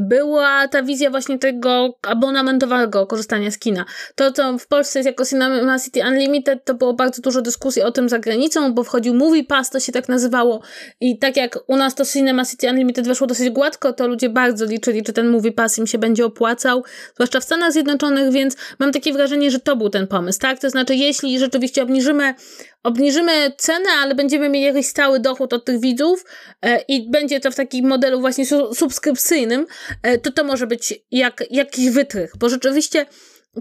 była ta wizja właśnie tego abonamentowego korzystania z kina. To, co w Polsce jest jako Cinema City Unlimited, to było bardzo dużo dyskusji o tym za granicą, bo wchodził Movie Pass, to się tak nazywało i tak jak u nas to Cinema City Unlimited weszło dosyć gładko, gładko, to ludzie bardzo liczyli, czy ten Movie Pass im się będzie opłacał, zwłaszcza w Stanach Zjednoczonych, więc mam takie wrażenie, że to był ten pomysł, tak? To znaczy, jeśli rzeczywiście obniżymy, obniżymy cenę, ale będziemy mieli jakiś stały dochód od tych widzów e, i będzie to w takim modelu właśnie su subskrypcyjnym, e, to to może być jak, jakiś wytrych, bo rzeczywiście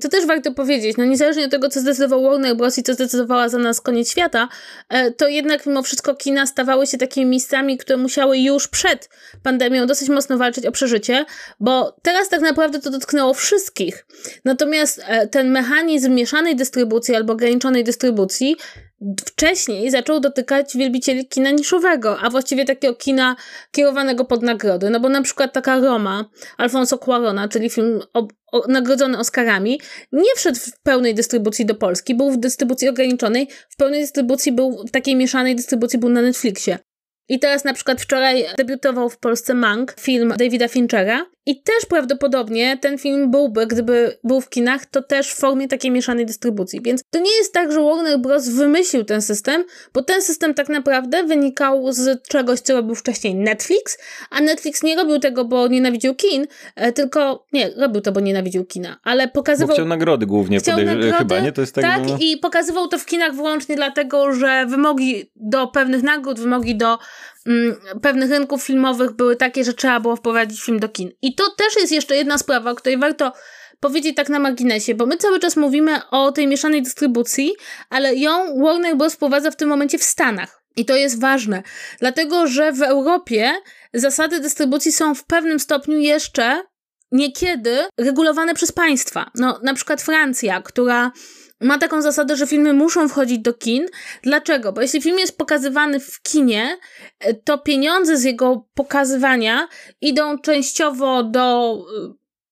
to też warto powiedzieć, no niezależnie od tego, co zdecydował Warner Bros. i co zdecydowała za nas koniec świata, e, to jednak mimo wszystko kina stawały się takimi miejscami, które musiały już przed pandemią dosyć mocno walczyć o przeżycie, bo teraz tak naprawdę to dotknęło wszystkich. Natomiast e, ten mechanizm mieszanej dystrybucji albo ograniczonej dystrybucji wcześniej zaczął dotykać wielbicieli kina niszowego, a właściwie takiego kina kierowanego pod nagrody. No bo na przykład taka Roma Alfonso Cuarona, czyli film o, o, nagrodzony Oscarami, nie wszedł w pełnej dystrybucji do Polski, był w dystrybucji ograniczonej, w pełnej dystrybucji był, w takiej mieszanej dystrybucji był na Netflixie. I teraz na przykład wczoraj debiutował w Polsce Mank, film Davida Finchera. I też prawdopodobnie ten film byłby, gdyby był w kinach, to też w formie takiej mieszanej dystrybucji. Więc to nie jest tak, że Warner Bros. wymyślił ten system, bo ten system tak naprawdę wynikał z czegoś, co robił wcześniej Netflix, a Netflix nie robił tego, bo nienawidził kin, e, tylko nie, robił to, bo nienawidził kina, ale pokazywał... Bo chciał nagrody głównie, chciał nagrody, chyba, nie? To jest tak, tak no... i pokazywał to w kinach wyłącznie dlatego, że wymogi do pewnych nagród, wymogi do pewnych rynków filmowych były takie, że trzeba było wprowadzić film do kin. I to też jest jeszcze jedna sprawa, o której warto powiedzieć tak na marginesie, bo my cały czas mówimy o tej mieszanej dystrybucji, ale ją Warner Bros. wprowadza w tym momencie w Stanach. I to jest ważne, dlatego że w Europie zasady dystrybucji są w pewnym stopniu jeszcze niekiedy regulowane przez państwa. No, na przykład Francja, która ma taką zasadę, że filmy muszą wchodzić do kin. Dlaczego? Bo jeśli film jest pokazywany w kinie, to pieniądze z jego pokazywania idą częściowo do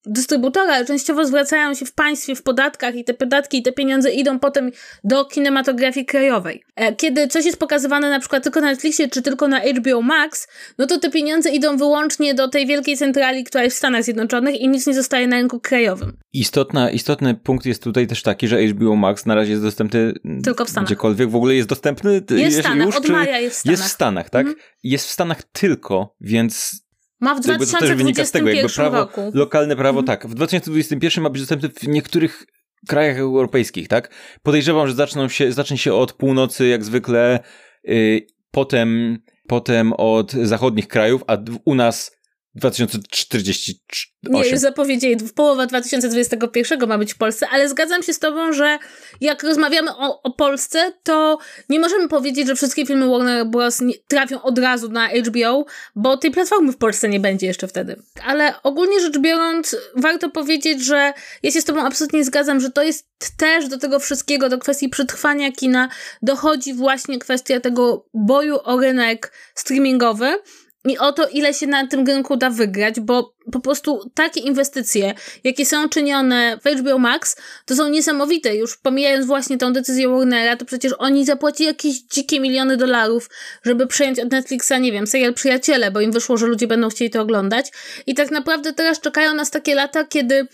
dystrybutora częściowo zwracają się w państwie w podatkach i te podatki i te pieniądze idą potem do kinematografii krajowej. E, kiedy coś jest pokazywane na przykład tylko na Netflixie czy tylko na HBO Max, no to te pieniądze idą wyłącznie do tej wielkiej centrali, która jest w Stanach Zjednoczonych i nic nie zostaje na rynku krajowym. Istotna, istotny punkt jest tutaj też taki, że HBO Max na razie jest dostępny tylko w Stanach. Gdziekolwiek w ogóle jest dostępny. Jest w Stanach, już, od maja jest w Stanach. Jest w Stanach, tak? Mhm. Jest w Stanach tylko, więc ma w 2021 prawo, roku. Lokalne prawo, mhm. tak. W 2021 ma być dostępny w niektórych krajach europejskich, tak? Podejrzewam, że zaczną się, zacznie się od północy, jak zwykle, yy, potem, potem od zachodnich krajów, a u nas 2043. Nie, już zapowiedzieli, połowa 2021 ma być w Polsce, ale zgadzam się z tobą, że jak rozmawiamy o, o Polsce, to nie możemy powiedzieć, że wszystkie filmy Warner Bros. trafią od razu na HBO, bo tej platformy w Polsce nie będzie jeszcze wtedy. Ale ogólnie rzecz biorąc, warto powiedzieć, że ja się z tobą absolutnie zgadzam, że to jest też do tego wszystkiego, do kwestii przetrwania kina, dochodzi właśnie kwestia tego boju o rynek streamingowy, i o to, ile się na tym rynku da wygrać, bo po prostu takie inwestycje, jakie są czynione w HBO Max, to są niesamowite. Już pomijając właśnie tą decyzję Warnera, to przecież oni zapłacili jakieś dzikie miliony dolarów, żeby przejąć od Netflixa, nie wiem, serial Przyjaciele, bo im wyszło, że ludzie będą chcieli to oglądać. I tak naprawdę teraz czekają nas takie lata, kiedy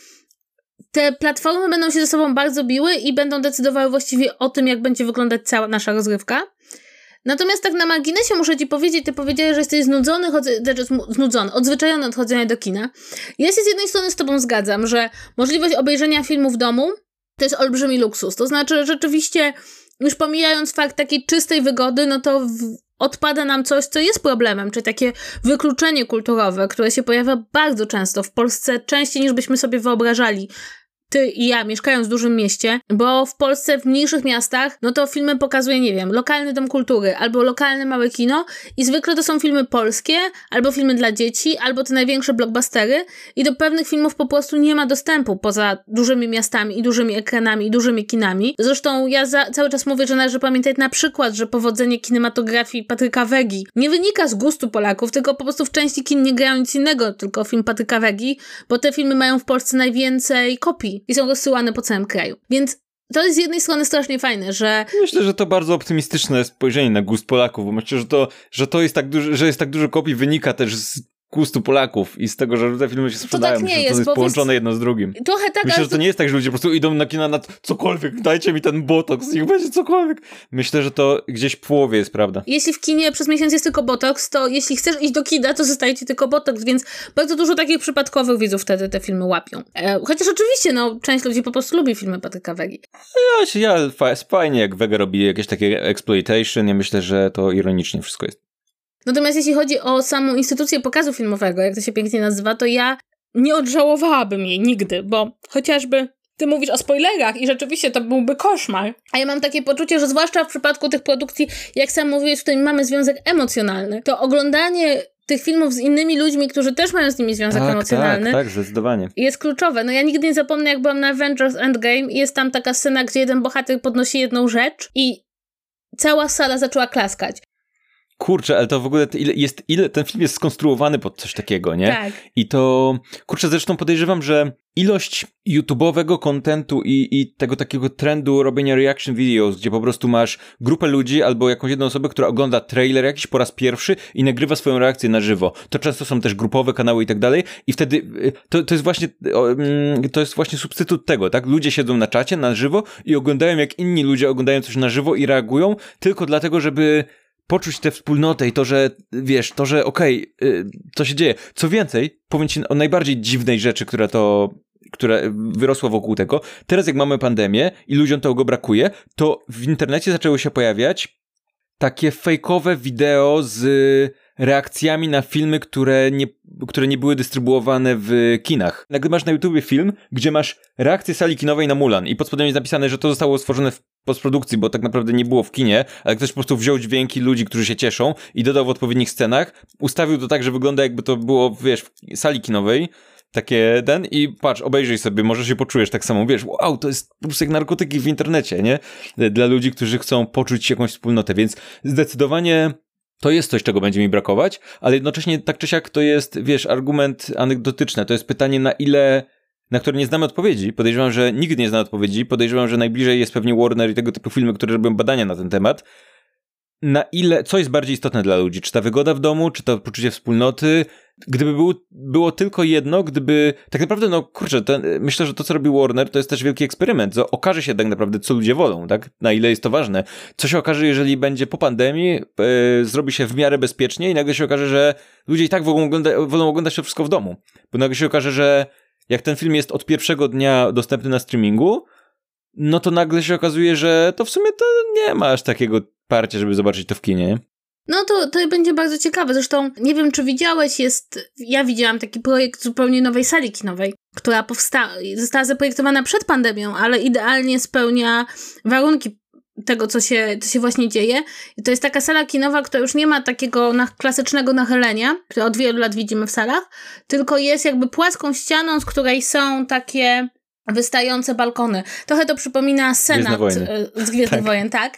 te platformy będą się ze sobą bardzo biły i będą decydowały właściwie o tym, jak będzie wyglądać cała nasza rozrywka. Natomiast tak na marginesie muszę ci powiedzieć, ty powiedziałeś, że jesteś znudzony, znaczy znudzony, odzwyczajony od chodzenia do kina. Ja się z jednej strony z tobą zgadzam, że możliwość obejrzenia filmu w domu to jest olbrzymi luksus. To znaczy, rzeczywiście, już pomijając fakt takiej czystej wygody, no to w, odpada nam coś, co jest problemem, czy takie wykluczenie kulturowe, które się pojawia bardzo często w Polsce, częściej niż byśmy sobie wyobrażali ty i ja mieszkając w dużym mieście, bo w Polsce w mniejszych miastach, no to filmy pokazuje, nie wiem, lokalny dom kultury albo lokalne małe kino i zwykle to są filmy polskie, albo filmy dla dzieci, albo te największe blockbustery i do pewnych filmów po prostu nie ma dostępu poza dużymi miastami i dużymi ekranami i dużymi kinami. Zresztą ja za, cały czas mówię, że należy pamiętać na przykład, że powodzenie kinematografii Patryka Wegi nie wynika z gustu Polaków, tylko po prostu w części kin nie grają nic innego, tylko film Patryka Wegi, bo te filmy mają w Polsce najwięcej kopii i są rozsyłane po całym kraju. Więc to jest z jednej strony strasznie fajne, że... Myślę, że to bardzo optymistyczne spojrzenie na gust Polaków, bo myślę, że to, że to jest tak dużo, że jest tak dużo kopii wynika też z gustu Polaków i z tego, że te filmy się sprzedają. To tak nie jest, to jest połączone jedno z drugim. Trochę tak, Myślę, że to nie jest tak, że ludzie po prostu idą na kina na cokolwiek, dajcie mi ten botox, niech będzie cokolwiek. Myślę, że to gdzieś w połowie jest prawda. Jeśli w kinie przez miesiąc jest tylko botox, to jeśli chcesz iść do kina, to zostaje ci tylko botox, więc bardzo dużo takich przypadkowych widzów wtedy te filmy łapią. E, chociaż oczywiście, no, część ludzi po prostu lubi filmy Patryka Wegi. Ja, ja fajnie, jak Wega robi jakieś takie exploitation, ja myślę, że to ironicznie wszystko jest. Natomiast jeśli chodzi o samą instytucję pokazu filmowego, jak to się pięknie nazywa, to ja nie odżałowałabym jej nigdy, bo chociażby ty mówisz o spoilerach i rzeczywiście to byłby koszmar. A ja mam takie poczucie, że zwłaszcza w przypadku tych produkcji, jak sam mówiłeś, którym mamy związek emocjonalny, to oglądanie tych filmów z innymi ludźmi, którzy też mają z nimi związek tak, emocjonalny. Tak, tak, zdecydowanie. Jest kluczowe. No ja nigdy nie zapomnę, jak byłam na Avengers Endgame i jest tam taka scena, gdzie jeden bohater podnosi jedną rzecz i cała sala zaczęła klaskać. Kurczę, ale to w ogóle ile, jest, ile ten film jest skonstruowany pod coś takiego, nie? Tak. I to, kurczę, zresztą podejrzewam, że ilość YouTube'owego kontentu i, i tego takiego trendu robienia reaction videos, gdzie po prostu masz grupę ludzi albo jakąś jedną osobę, która ogląda trailer jakiś po raz pierwszy i nagrywa swoją reakcję na żywo. To często są też grupowe kanały i tak dalej i wtedy y, to, to jest właśnie mm, to jest właśnie substytut tego, tak? Ludzie siedzą na czacie na żywo i oglądają jak inni ludzie oglądają coś na żywo i reagują tylko dlatego, żeby poczuć tę wspólnotę i to, że wiesz, to, że okej, okay, co się dzieje. Co więcej, powiem ci o najbardziej dziwnej rzeczy, która to która wyrosła wokół tego. Teraz jak mamy pandemię i ludziom tego brakuje, to w internecie zaczęły się pojawiać takie fejkowe wideo z reakcjami na filmy, które nie, które nie były dystrybuowane w kinach. Nagle masz na YouTubie film, gdzie masz reakcję sali kinowej na Mulan i pod spodem jest napisane, że to zostało stworzone w postprodukcji, bo tak naprawdę nie było w kinie, ale ktoś po prostu wziął dźwięki ludzi, którzy się cieszą i dodał w odpowiednich scenach, ustawił to tak, że wygląda jakby to było, wiesz, w sali kinowej, takie ten i patrz, obejrzyj sobie, może się poczujesz tak samo, wiesz, wow, to jest po prostu jak narkotyki w internecie, nie? Dla ludzi, którzy chcą poczuć jakąś wspólnotę, więc zdecydowanie to jest coś, czego będzie mi brakować, ale jednocześnie tak czy siak to jest, wiesz, argument anegdotyczny, to jest pytanie na ile na które nie znamy odpowiedzi. Podejrzewam, że nikt nie zna odpowiedzi. Podejrzewam, że najbliżej jest pewnie Warner i tego typu filmy, które robią badania na ten temat na ile, co jest bardziej istotne dla ludzi? Czy ta wygoda w domu, czy to poczucie wspólnoty? Gdyby był, było tylko jedno, gdyby, tak naprawdę, no kurczę, myślę, że to, co robi Warner, to jest też wielki eksperyment, co okaże się tak naprawdę, co ludzie wolą, tak? Na ile jest to ważne. Co się okaże, jeżeli będzie po pandemii, yy, zrobi się w miarę bezpiecznie i nagle się okaże, że ludzie i tak wolą, ogląda, wolą oglądać to wszystko w domu. Bo nagle się okaże, że jak ten film jest od pierwszego dnia dostępny na streamingu, no to nagle się okazuje, że to w sumie to nie ma aż takiego parcia, żeby zobaczyć to w kinie. No to, to będzie bardzo ciekawe. Zresztą nie wiem, czy widziałeś, jest. Ja widziałam taki projekt zupełnie nowej sali kinowej, która powstała, została zaprojektowana przed pandemią, ale idealnie spełnia warunki tego, co się, co się właśnie dzieje. I to jest taka sala kinowa, która już nie ma takiego na, klasycznego nachylenia, które od wielu lat widzimy w salach, tylko jest jakby płaską ścianą, z której są takie wystające balkony. Trochę to przypomina Senat z Gwiezdnych tak. Wojen, tak?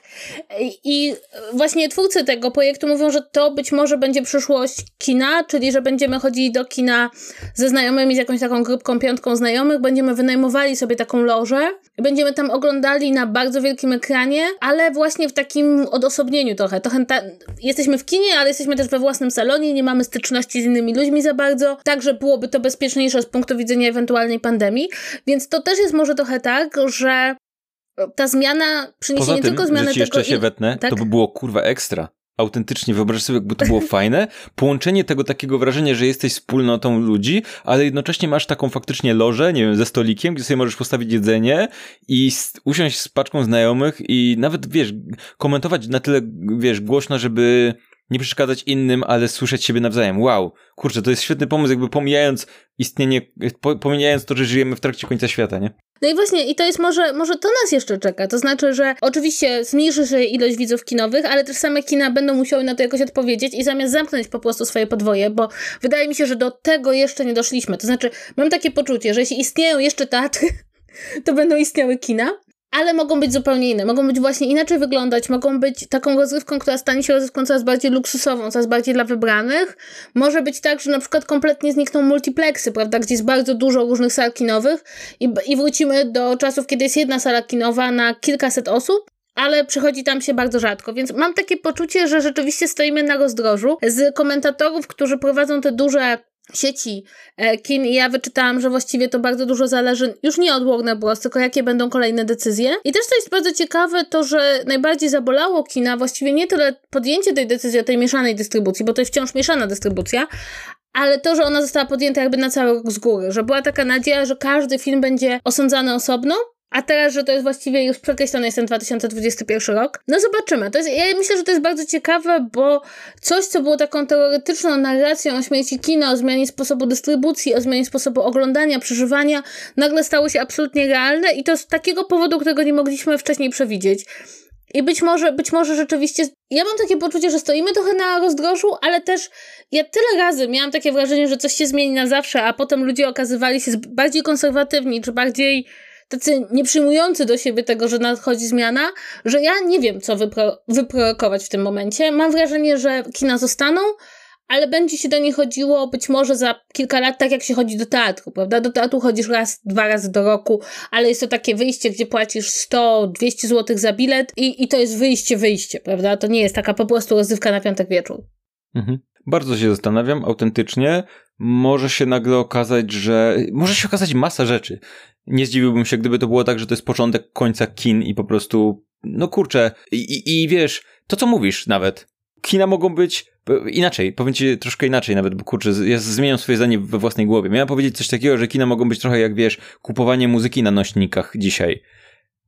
I właśnie twórcy tego projektu mówią, że to być może będzie przyszłość kina, czyli że będziemy chodzili do kina ze znajomymi, z jakąś taką grupką, piątką znajomych, będziemy wynajmowali sobie taką lożę i będziemy tam oglądali na bardzo wielkim ekranie, ale właśnie w takim odosobnieniu trochę. trochę ta... Jesteśmy w kinie, ale jesteśmy też we własnym salonie, nie mamy styczności z innymi ludźmi za bardzo, także byłoby to bezpieczniejsze z punktu widzenia ewentualnej pandemii, więc to też jest może trochę tak, że ta zmiana przyniesie Poza nie tym, tylko zmianę że ci jeszcze tego... się wetnę, tak? to by było kurwa ekstra. Autentycznie, wyobraź sobie, jakby to było fajne. (laughs) Połączenie tego takiego wrażenia, że jesteś wspólnotą ludzi, ale jednocześnie masz taką faktycznie lożę, nie wiem, ze stolikiem, gdzie sobie możesz postawić jedzenie i usiąść z paczką znajomych i nawet, wiesz, komentować na tyle, wiesz, głośno, żeby nie przeszkadzać innym, ale słyszeć siebie nawzajem. Wow, kurczę, to jest świetny pomysł, jakby pomijając istnienie, pomijając to, że żyjemy w trakcie końca świata, nie? No i właśnie, i to jest może, może to nas jeszcze czeka. To znaczy, że oczywiście zmniejszy się ilość widzów kinowych, ale też same kina będą musiały na to jakoś odpowiedzieć i zamiast zamknąć po prostu swoje podwoje, bo wydaje mi się, że do tego jeszcze nie doszliśmy. To znaczy, mam takie poczucie, że jeśli istnieją jeszcze teatry, (laughs) to będą istniały kina, ale mogą być zupełnie inne. Mogą być właśnie inaczej wyglądać, mogą być taką rozrywką, która stanie się rozrywką coraz bardziej luksusową, coraz bardziej dla wybranych. Może być tak, że na przykład kompletnie znikną multiplexy, prawda, gdzie jest bardzo dużo różnych sal kinowych i, i wrócimy do czasów, kiedy jest jedna sala kinowa na kilkaset osób, ale przychodzi tam się bardzo rzadko, więc mam takie poczucie, że rzeczywiście stoimy na rozdrożu. Z komentatorów, którzy prowadzą te duże sieci e, kin i ja wyczytałam, że właściwie to bardzo dużo zależy już nie od Warner tylko jakie będą kolejne decyzje. I też co jest bardzo ciekawe, to że najbardziej zabolało kina właściwie nie tyle podjęcie tej decyzji o tej mieszanej dystrybucji, bo to jest wciąż mieszana dystrybucja, ale to, że ona została podjęta jakby na cały rok z góry, że była taka nadzieja, że każdy film będzie osądzany osobno, a teraz, że to jest właściwie już przekreślony jest ten 2021 rok. No zobaczymy. To jest, ja myślę, że to jest bardzo ciekawe, bo coś, co było taką teoretyczną narracją o śmierci kina, o zmianie sposobu dystrybucji, o zmianie sposobu oglądania, przeżywania, nagle stało się absolutnie realne i to z takiego powodu, którego nie mogliśmy wcześniej przewidzieć. I być może, być może rzeczywiście. Ja mam takie poczucie, że stoimy trochę na rozdrożu, ale też ja tyle razy miałam takie wrażenie, że coś się zmieni na zawsze, a potem ludzie okazywali się bardziej konserwatywni, czy bardziej tacy nieprzyjmujący do siebie tego, że nadchodzi zmiana, że ja nie wiem, co wypro wyprorokować w tym momencie. Mam wrażenie, że kina zostaną, ale będzie się do nich chodziło być może za kilka lat, tak jak się chodzi do teatru, prawda? Do teatru chodzisz raz, dwa razy do roku, ale jest to takie wyjście, gdzie płacisz 100, 200 zł za bilet i, i to jest wyjście, wyjście, prawda? To nie jest taka po prostu rozrywka na piątek wieczór. Mhm. Bardzo się zastanawiam, autentycznie. Może się nagle okazać, że. Może się okazać masa rzeczy. Nie zdziwiłbym się, gdyby to było tak, że to jest początek końca kin i po prostu. No kurczę. I, i, i wiesz, to co mówisz nawet. Kina mogą być inaczej, powiem ci troszkę inaczej nawet, bo kurczę, ja zmieniam swoje zdanie we własnej głowie. Miałem powiedzieć coś takiego, że kina mogą być trochę jak wiesz, kupowanie muzyki na nośnikach dzisiaj.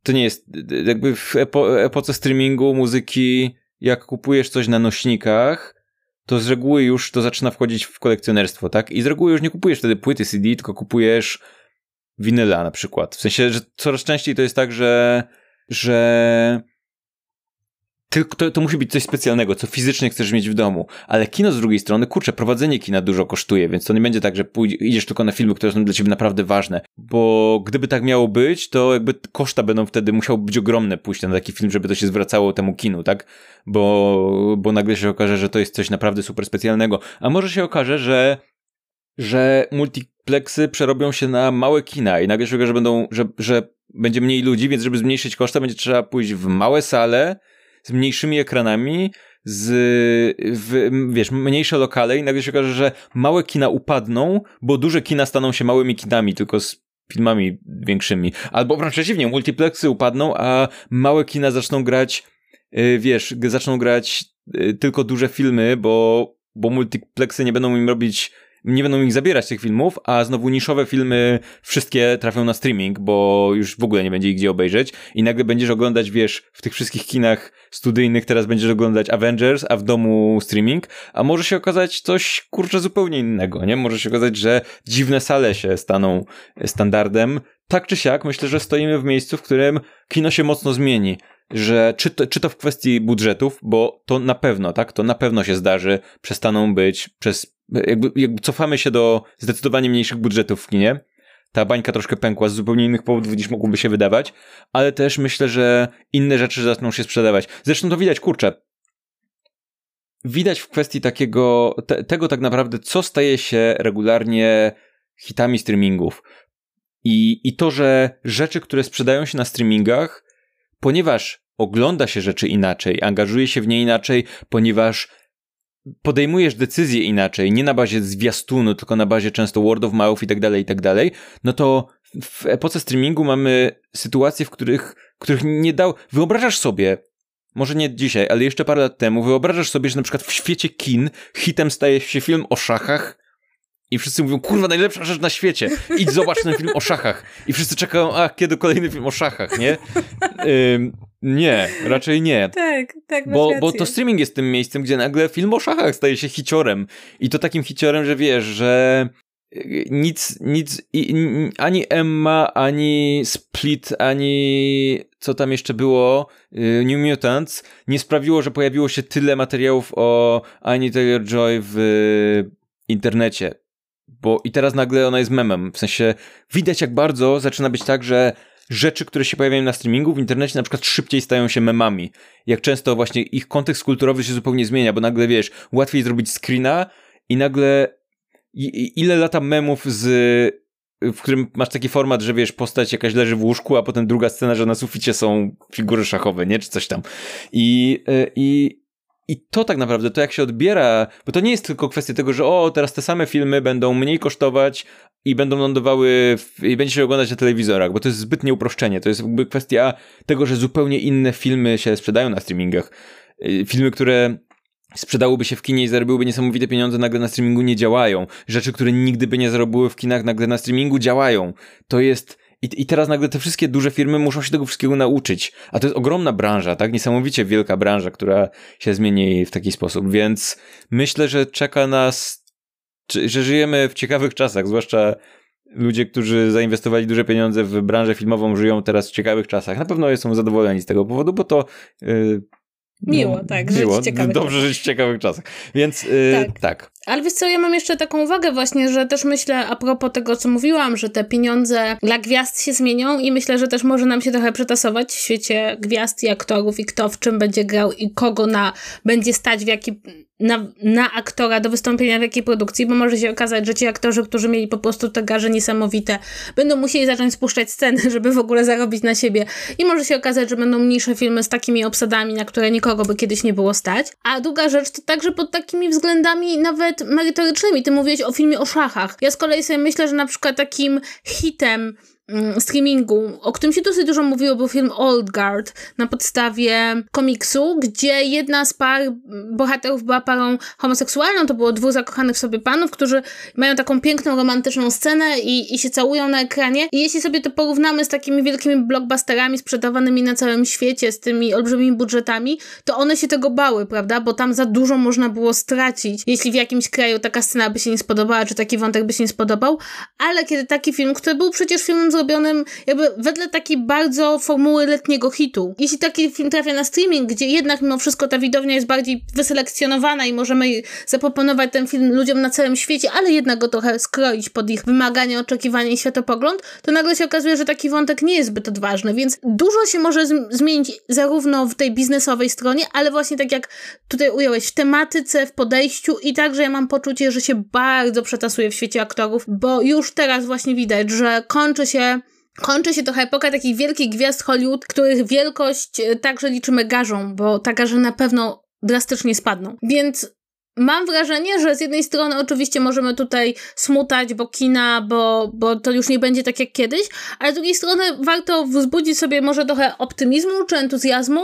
To nie jest, jakby w epo, epoce streamingu, muzyki, jak kupujesz coś na nośnikach, to z reguły już to zaczyna wchodzić w kolekcjonerstwo, tak? I z reguły już nie kupujesz wtedy płyty CD, tylko kupujesz winyla na przykład. W sensie, że coraz częściej to jest tak, że, że tylko to, to musi być coś specjalnego, co fizycznie chcesz mieć w domu. Ale kino z drugiej strony, kurczę, prowadzenie kina dużo kosztuje, więc to nie będzie tak, że idziesz tylko na filmy, które są dla ciebie naprawdę ważne. Bo gdyby tak miało być, to jakby koszta będą wtedy, musiały być ogromne pójść na taki film, żeby to się zwracało temu kinu, tak? Bo, bo nagle się okaże, że to jest coś naprawdę super specjalnego. A może się okaże, że że multiplexy przerobią się na małe kina i nagle się okaże, że będą, że, że będzie mniej ludzi, więc żeby zmniejszyć koszta, będzie trzeba pójść w małe sale, z mniejszymi ekranami, z, w, wiesz, mniejsze lokale i nagle się okaże, że małe kina upadną, bo duże kina staną się małymi kinami, tylko z filmami większymi. Albo wręcz przeciwnie, multiplexy upadną, a małe kina zaczną grać, yy, wiesz, zaczną grać yy, tylko duże filmy, bo, bo multiplexy nie będą im robić nie będą ich zabierać tych filmów, a znowu niszowe filmy wszystkie trafią na streaming, bo już w ogóle nie będzie ich gdzie obejrzeć i nagle będziesz oglądać, wiesz, w tych wszystkich kinach studyjnych teraz będziesz oglądać Avengers, a w domu streaming, a może się okazać coś, kurczę, zupełnie innego, nie? Może się okazać, że dziwne sale się staną standardem. Tak czy siak, myślę, że stoimy w miejscu, w którym kino się mocno zmieni że czy to, czy to w kwestii budżetów, bo to na pewno, tak, to na pewno się zdarzy, przestaną być przez, jakby, jakby cofamy się do zdecydowanie mniejszych budżetów w kinie, ta bańka troszkę pękła z zupełnie innych powodów niż mogłoby się wydawać, ale też myślę, że inne rzeczy zaczną się sprzedawać. Zresztą to widać, kurczę, widać w kwestii takiego, te, tego tak naprawdę, co staje się regularnie hitami streamingów. I, I to, że rzeczy, które sprzedają się na streamingach, ponieważ ogląda się rzeczy inaczej, angażuje się w nie inaczej, ponieważ podejmujesz decyzje inaczej, nie na bazie zwiastunu, tylko na bazie często word of mouth i tak dalej, i tak dalej, no to w epoce streamingu mamy sytuacje, w których, których nie dał... Wyobrażasz sobie, może nie dzisiaj, ale jeszcze parę lat temu, wyobrażasz sobie, że na przykład w świecie kin hitem staje się film o szachach, i wszyscy mówią, kurwa, najlepsza rzecz na świecie. Idź zobacz ten film o szachach. I wszyscy czekają, a kiedy kolejny film o szachach, nie? Ym, nie, raczej nie. Tak, tak. Bo, bo to streaming jest tym miejscem, gdzie nagle film o szachach staje się hiciorem. I to takim hiciorem, że wiesz, że y, nic, nic, ani Emma, ani Split, ani co tam jeszcze było, y, New Mutants, nie sprawiło, że pojawiło się tyle materiałów o Annie Taylor-Joy w internecie bo i teraz nagle ona jest memem. W sensie widać jak bardzo zaczyna być tak, że rzeczy, które się pojawiają na streamingu w internecie na przykład szybciej stają się memami. Jak często właśnie ich kontekst kulturowy się zupełnie zmienia, bo nagle wiesz, łatwiej zrobić screena i nagle i, ile lata memów z w którym masz taki format, że wiesz, postać jakaś leży w łóżku, a potem druga scena, że na suficie są figury szachowe, nie? Czy coś tam. I, y, i, i to tak naprawdę, to jak się odbiera, bo to nie jest tylko kwestia tego, że o, teraz te same filmy będą mniej kosztować i będą lądowały w, i będzie się oglądać na telewizorach, bo to jest zbytnie uproszczenie. To jest jakby kwestia tego, że zupełnie inne filmy się sprzedają na streamingach. Y, filmy, które sprzedałyby się w kinie i zarobiłyby niesamowite pieniądze, nagle na streamingu nie działają. Rzeczy, które nigdy by nie zarobiły w kinach, nagle na streamingu działają. To jest i, I teraz nagle te wszystkie duże firmy muszą się tego wszystkiego nauczyć. A to jest ogromna branża, tak? Niesamowicie wielka branża, która się zmieni w taki sposób. Więc myślę, że czeka nas, że żyjemy w ciekawych czasach, zwłaszcza ludzie, którzy zainwestowali duże pieniądze w branżę filmową, żyją teraz w ciekawych czasach. Na pewno są zadowoleni z tego powodu, bo to yy, Miło, tak. Miło, żyć dobrze żyć w ciekawych czasach. Więc yy, tak. tak. Ale wiesz co, ja mam jeszcze taką uwagę właśnie, że też myślę a propos tego, co mówiłam, że te pieniądze dla gwiazd się zmienią i myślę, że też może nam się trochę przetasować w świecie gwiazd i aktorów i kto w czym będzie grał i kogo na będzie stać w jaki na, na aktora do wystąpienia w jakiej produkcji, bo może się okazać, że ci aktorzy, którzy mieli po prostu te garze niesamowite, będą musieli zacząć spuszczać sceny, (laughs) żeby w ogóle zarobić na siebie. I może się okazać, że będą mniejsze filmy z takimi obsadami, na które nikogo by kiedyś nie było stać. A druga rzecz to także pod takimi względami nawet merytorycznymi. Ty mówiłeś o filmie o szachach. Ja z kolei sobie myślę, że na przykład takim hitem streamingu, o którym się dosyć dużo mówiło, był film Old Guard na podstawie komiksu, gdzie jedna z par bohaterów była parą homoseksualną, to było dwóch zakochanych w sobie panów, którzy mają taką piękną, romantyczną scenę i, i się całują na ekranie. I jeśli sobie to porównamy z takimi wielkimi blockbusterami sprzedawanymi na całym świecie, z tymi olbrzymimi budżetami, to one się tego bały, prawda? Bo tam za dużo można było stracić, jeśli w jakimś kraju taka scena by się nie spodobała, czy taki wątek by się nie spodobał, ale kiedy taki film, który był przecież filmem zrobionym jakby wedle takiej bardzo formuły letniego hitu, jeśli taki film trafia na streaming, gdzie jednak mimo wszystko ta widownia jest bardziej wyselekcjonowana i możemy zaproponować ten film ludziom na całym świecie, ale jednak go trochę skroić pod ich wymagania, oczekiwania i światopogląd, to nagle się okazuje, że taki wątek nie jest zbyt odważny, więc dużo się może zmienić zarówno w tej biznesowej stronie, ale właśnie tak jak tutaj ująłeś, w tematyce, w podejściu i także ja mam poczucie, że się bardzo przetasuje w świecie aktorów, bo już teraz właśnie widać, że kończy się kończy się trochę epoka takich wielkich gwiazd Hollywood, których wielkość e, także liczymy garzą, bo ta garze na pewno drastycznie spadną. Więc Mam wrażenie, że z jednej strony oczywiście możemy tutaj smutać, bo kina, bo, bo to już nie będzie tak jak kiedyś, ale z drugiej strony warto wzbudzić sobie może trochę optymizmu czy entuzjazmu,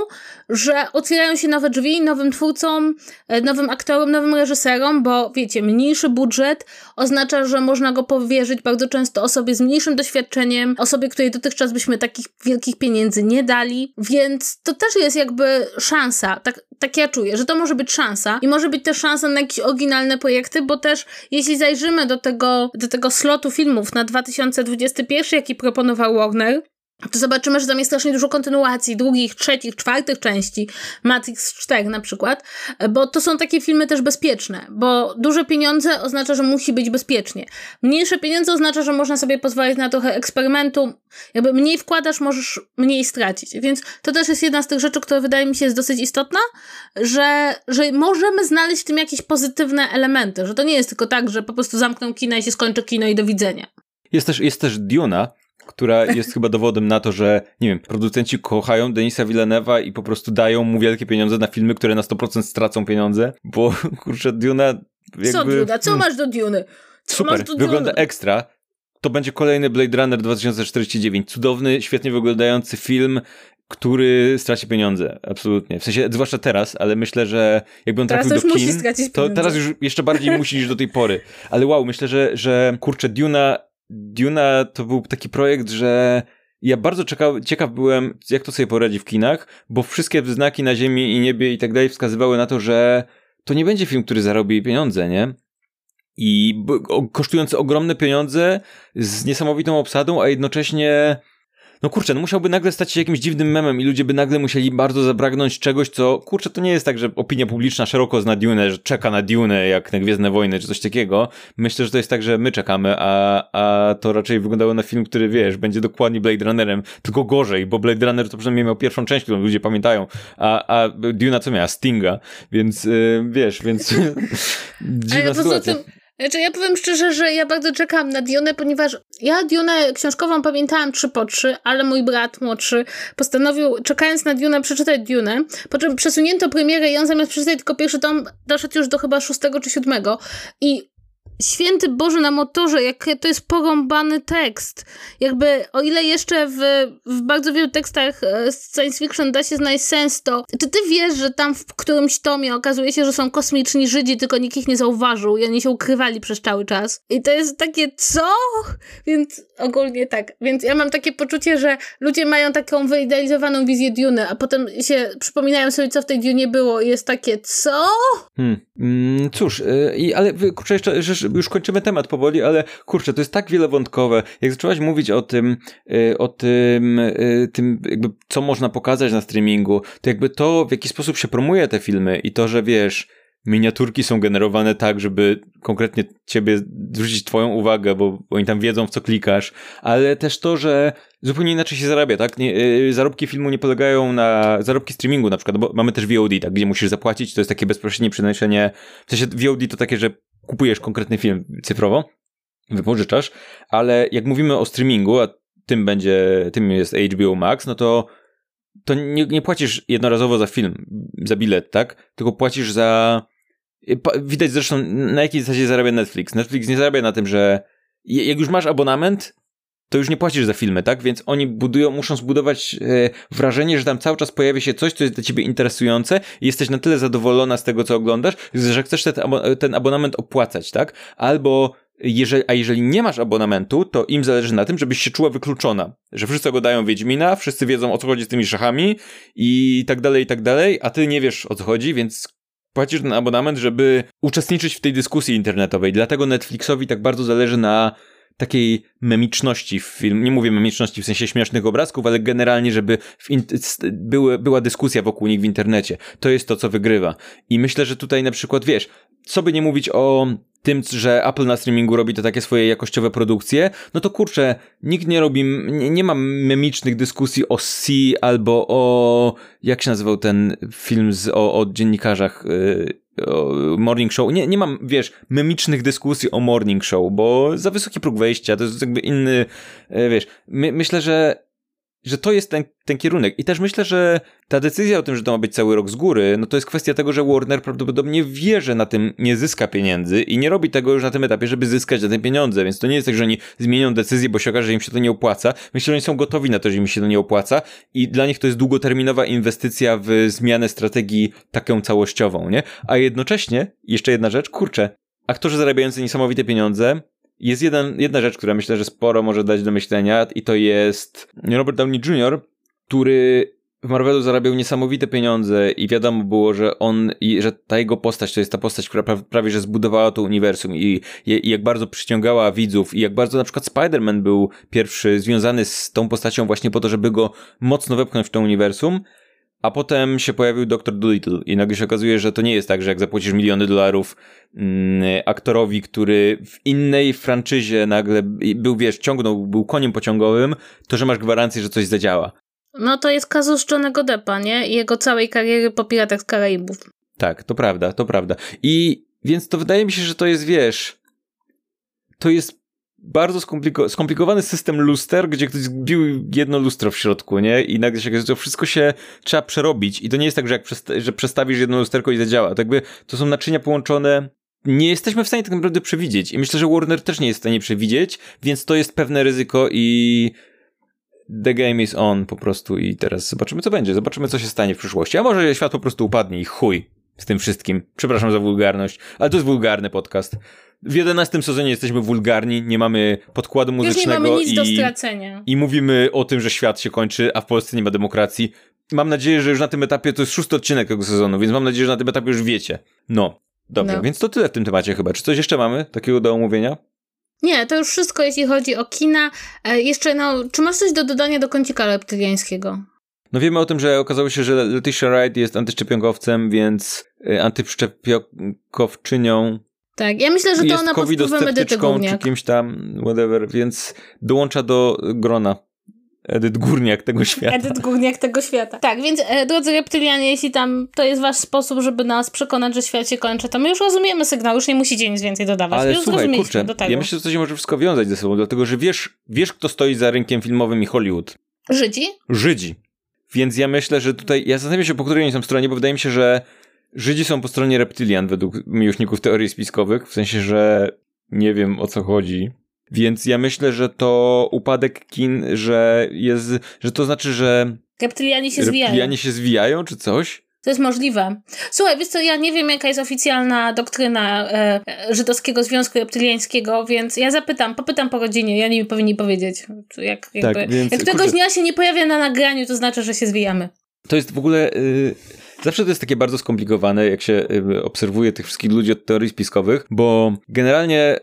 że otwierają się nowe drzwi nowym twórcom, e, nowym aktorom, nowym reżyserom, bo wiecie, mniejszy budżet oznacza, że można go powierzyć bardzo często osobie z mniejszym doświadczeniem, osobie, której dotychczas byśmy takich wielkich pieniędzy nie dali, więc to też jest jakby szansa, tak, tak ja czuję, że to może być szansa i może być też szansa na jakieś oryginalne projekty, bo też jeśli zajrzymy do tego, do tego slotu filmów na 2021, jaki proponował Warner, to zobaczymy, że tam jest strasznie dużo kontynuacji, drugich, trzecich, czwartych części, Matrix 4 na przykład, bo to są takie filmy też bezpieczne, bo duże pieniądze oznacza, że musi być bezpiecznie. Mniejsze pieniądze oznacza, że można sobie pozwolić na trochę eksperymentu, jakby mniej wkładasz, możesz mniej stracić, więc to też jest jedna z tych rzeczy, która wydaje mi się jest dosyć istotna, że, że możemy znaleźć w tym jakieś pozytywne elementy, że to nie jest tylko tak, że po prostu zamkną kino i się skończy kino i do widzenia. Jest też, jest też Duna, która jest chyba dowodem na to, że, nie wiem, producenci kochają Denisa Villeneuva i po prostu dają mu wielkie pieniądze na filmy, które na 100% stracą pieniądze, bo (laughs) kurczę, Duna jakby... Co Duna? Co masz do Duny? Co Super, do wygląda ekstra. To będzie kolejny Blade Runner 2049. Cudowny, świetnie wyglądający film, który straci pieniądze, absolutnie. W sensie, zwłaszcza teraz, ale myślę, że jakby on teraz trafił do kin, to teraz już jeszcze bardziej musi niż do tej pory. Ale wow, myślę, że, że kurczę, Duna Duna to był taki projekt, że ja bardzo czekał, ciekaw byłem, jak to sobie poradzi w kinach, bo wszystkie znaki na ziemi i niebie i tak dalej wskazywały na to, że to nie będzie film, który zarobi pieniądze, nie? I kosztujący ogromne pieniądze z niesamowitą obsadą, a jednocześnie no kurczę, no musiałby nagle stać się jakimś dziwnym memem i ludzie by nagle musieli bardzo zabragnąć czegoś, co, kurczę, to nie jest tak, że opinia publiczna szeroko zna Dune, że czeka na Dune jak na Gwiezdne Wojny czy coś takiego. Myślę, że to jest tak, że my czekamy, a, a to raczej wyglądało na film, który, wiesz, będzie dokładnie Blade Runnerem, tylko gorzej, bo Blade Runner to przynajmniej miał pierwszą część, którą ludzie pamiętają, a, a Duna co miała? Stinga, więc, yy, wiesz, więc (laughs) dziwna sytuacja. Tym znaczy, ja powiem szczerze, że ja bardzo czekam na Dionę, ponieważ ja Dionę książkową pamiętałam trzy po trzy, ale mój brat młodszy postanowił, czekając na Dionę, przeczytać Dionę, po czym przesunięto premierę i on zamiast przeczytać tylko pierwszy tom, doszedł już do chyba szóstego czy siódmego. I Święty Boże na motorze, jak to jest porąbany tekst. Jakby, o ile jeszcze w, w bardzo wielu tekstach e, science fiction da się znaleźć sens, to czy ty wiesz, że tam w którymś tomie okazuje się, że są kosmiczni Żydzi, tylko nikt ich nie zauważył i oni się ukrywali przez cały czas. I to jest takie, co? Więc ogólnie tak. Więc ja mam takie poczucie, że ludzie mają taką wyidealizowaną wizję Dune, a potem się przypominają sobie, co w tej Dune było i jest takie, co? Hmm. Mm, cóż, yy, ale kurczę, jeszcze, że już kończymy temat powoli, ale kurczę, to jest tak wielowątkowe. Jak zaczęłaś mówić o tym, yy, o tym, yy, tym jakby co można pokazać na streamingu, to jakby to, w jaki sposób się promuje te filmy i to, że wiesz, miniaturki są generowane tak, żeby konkretnie ciebie zwrócić twoją uwagę, bo oni tam wiedzą, w co klikasz, ale też to, że zupełnie inaczej się zarabia, tak? Nie, yy, zarobki filmu nie polegają na zarobki streamingu na przykład, bo mamy też VOD, tak? Gdzie musisz zapłacić, to jest takie bezpośrednie przenoszenie, w sensie VOD to takie, że kupujesz konkretny film cyfrowo, wypożyczasz, ale jak mówimy o streamingu, a tym będzie, tym jest HBO Max, no to to nie, nie płacisz jednorazowo za film, za bilet, tak? Tylko płacisz za Widać zresztą, na jakiej zasadzie zarabia Netflix. Netflix nie zarabia na tym, że jak już masz abonament, to już nie płacisz za filmy, tak? Więc oni budują, muszą zbudować e, wrażenie, że tam cały czas pojawia się coś, co jest dla ciebie interesujące i jesteś na tyle zadowolona z tego, co oglądasz, że chcesz ten, ten abonament opłacać, tak? Albo jeżeli, a jeżeli nie masz abonamentu, to im zależy na tym, żebyś się czuła wykluczona. Że wszyscy oglądają Wiedźmina, wszyscy wiedzą o co chodzi z tymi szachami i tak dalej, i tak dalej, a ty nie wiesz o co chodzi, więc płacisz ten abonament, żeby uczestniczyć w tej dyskusji internetowej. Dlatego Netflixowi tak bardzo zależy na takiej memiczności w film. Nie mówię memiczności w sensie śmiesznych obrazków, ale generalnie, żeby były, była dyskusja wokół nich w internecie. To jest to, co wygrywa. I myślę, że tutaj na przykład, wiesz, co by nie mówić o tym, że Apple na streamingu robi to takie swoje jakościowe produkcje, no to kurczę, nikt nie robi, nie, nie ma memicznych dyskusji o C albo o, jak się nazywał ten film z, o, o dziennikarzach, yy, morning show. Nie, nie mam, wiesz, memicznych dyskusji o morning show, bo za wysoki próg wejścia, to jest jakby inny, e, wiesz, my, myślę, że że to jest ten, ten kierunek. I też myślę, że ta decyzja o tym, że to ma być cały rok z góry, no to jest kwestia tego, że Warner prawdopodobnie wie, że na tym nie zyska pieniędzy i nie robi tego już na tym etapie, żeby zyskać na tym pieniądze. Więc to nie jest tak, że oni zmienią decyzję, bo się okaże, że im się to nie opłaca. Myślę, że oni są gotowi na to, że im się to nie opłaca i dla nich to jest długoterminowa inwestycja w zmianę strategii taką całościową, nie? A jednocześnie, jeszcze jedna rzecz, kurczę, aktorzy zarabiający niesamowite pieniądze, jest jeden, jedna rzecz, która myślę, że sporo może dać do myślenia i to jest Robert Downey Jr., który w Marvelu zarabiał niesamowite pieniądze i wiadomo było, że on, że ta jego postać to jest ta postać, która pra, prawie że zbudowała to uniwersum i, i, jak bardzo przyciągała widzów i jak bardzo na przykład Spider-Man był pierwszy związany z tą postacią właśnie po to, żeby go mocno wepchnąć w to uniwersum, a potem się pojawił Dr. Dolittle i nagle się okazuje, że to nie jest tak, że jak zapłacisz miliony dolarów mm, aktorowi, który w innej franczyzie nagle był, wiesz, ciągnął, był koniem pociągowym, to że masz gwarancję, że coś zadziała. No to jest kazus Johnego Deppa, nie? I jego całej kariery po Piratach z Karaibów. Tak, to prawda, to prawda. I więc to wydaje mi się, że to jest, wiesz, to jest bardzo skompliko- skomplikowany system luster, gdzie ktoś zbił jedno lustro w środku, nie? I nagle się to wszystko się trzeba przerobić. I to nie jest tak, że jak przesta- że przestawisz jedno lusterko i zadziała. To jakby to są naczynia połączone. Nie jesteśmy w stanie tak naprawdę przewidzieć. I myślę, że Warner też nie jest w stanie przewidzieć, więc to jest pewne ryzyko i the game is on po prostu i teraz zobaczymy co będzie. Zobaczymy co się stanie w przyszłości. A może świat po prostu upadnie i chuj z tym wszystkim. Przepraszam za wulgarność, ale to jest wulgarny podcast. W 11 sezonie jesteśmy wulgarni, nie mamy podkładu muzycznego. Już nie mamy nic i, do stracenia. I mówimy o tym, że świat się kończy, a w Polsce nie ma demokracji. Mam nadzieję, że już na tym etapie to jest szósty odcinek tego sezonu, więc mam nadzieję, że na tym etapie już wiecie. No, dobrze, no. więc to tyle w tym temacie chyba. Czy coś jeszcze mamy takiego do omówienia? Nie, to już wszystko, jeśli chodzi o kina. E, jeszcze, no, czy masz coś do dodania do kącika reptyliańskiego? No wiemy o tym, że okazało się, że Letitia Wright jest antyszczepionkowcem, więc e, antyszczepionkowczynią tak, ja myślę, że to ona pod wpływem Edyty czy kimś tam, whatever, więc dołącza do grona Edyt Górniak tego (laughs) świata. Edyt Górniak tego świata. Tak, więc e, drodzy reptylianie, jeśli tam to jest wasz sposób, żeby nas przekonać, że świat się kończy, to my już rozumiemy sygnał, już nie musicie nic więcej dodawać. Ale już słuchaj, kurczę, do tego. ja myślę, że to się może wszystko wiązać ze sobą, dlatego, że wiesz, wiesz kto stoi za rynkiem filmowym i Hollywood. Żydzi? Żydzi. Więc ja myślę, że tutaj, ja zastanawiam się, po której oni są stronie, bo wydaje mi się, że Żydzi są po stronie reptylian według miłośników teorii spiskowych, w sensie, że nie wiem o co chodzi. Więc ja myślę, że to upadek kin, że jest, że to znaczy, że reptylianie się zwijają. Reptylianie się zwijają, czy coś? To jest możliwe. Słuchaj, wiesz co, ja nie wiem, jaka jest oficjalna doktryna e, żydowskiego Związku Reptyliańskiego, więc ja zapytam, popytam po rodzinie, ja nie powinni powiedzieć. Jak, jakby, tak, więc, jak któregoś dnia się nie pojawia na nagraniu, to znaczy, że się zwijamy. To jest w ogóle... Y, zawsze to jest takie bardzo skomplikowane, jak się y, obserwuje tych wszystkich ludzi od teorii spiskowych, bo generalnie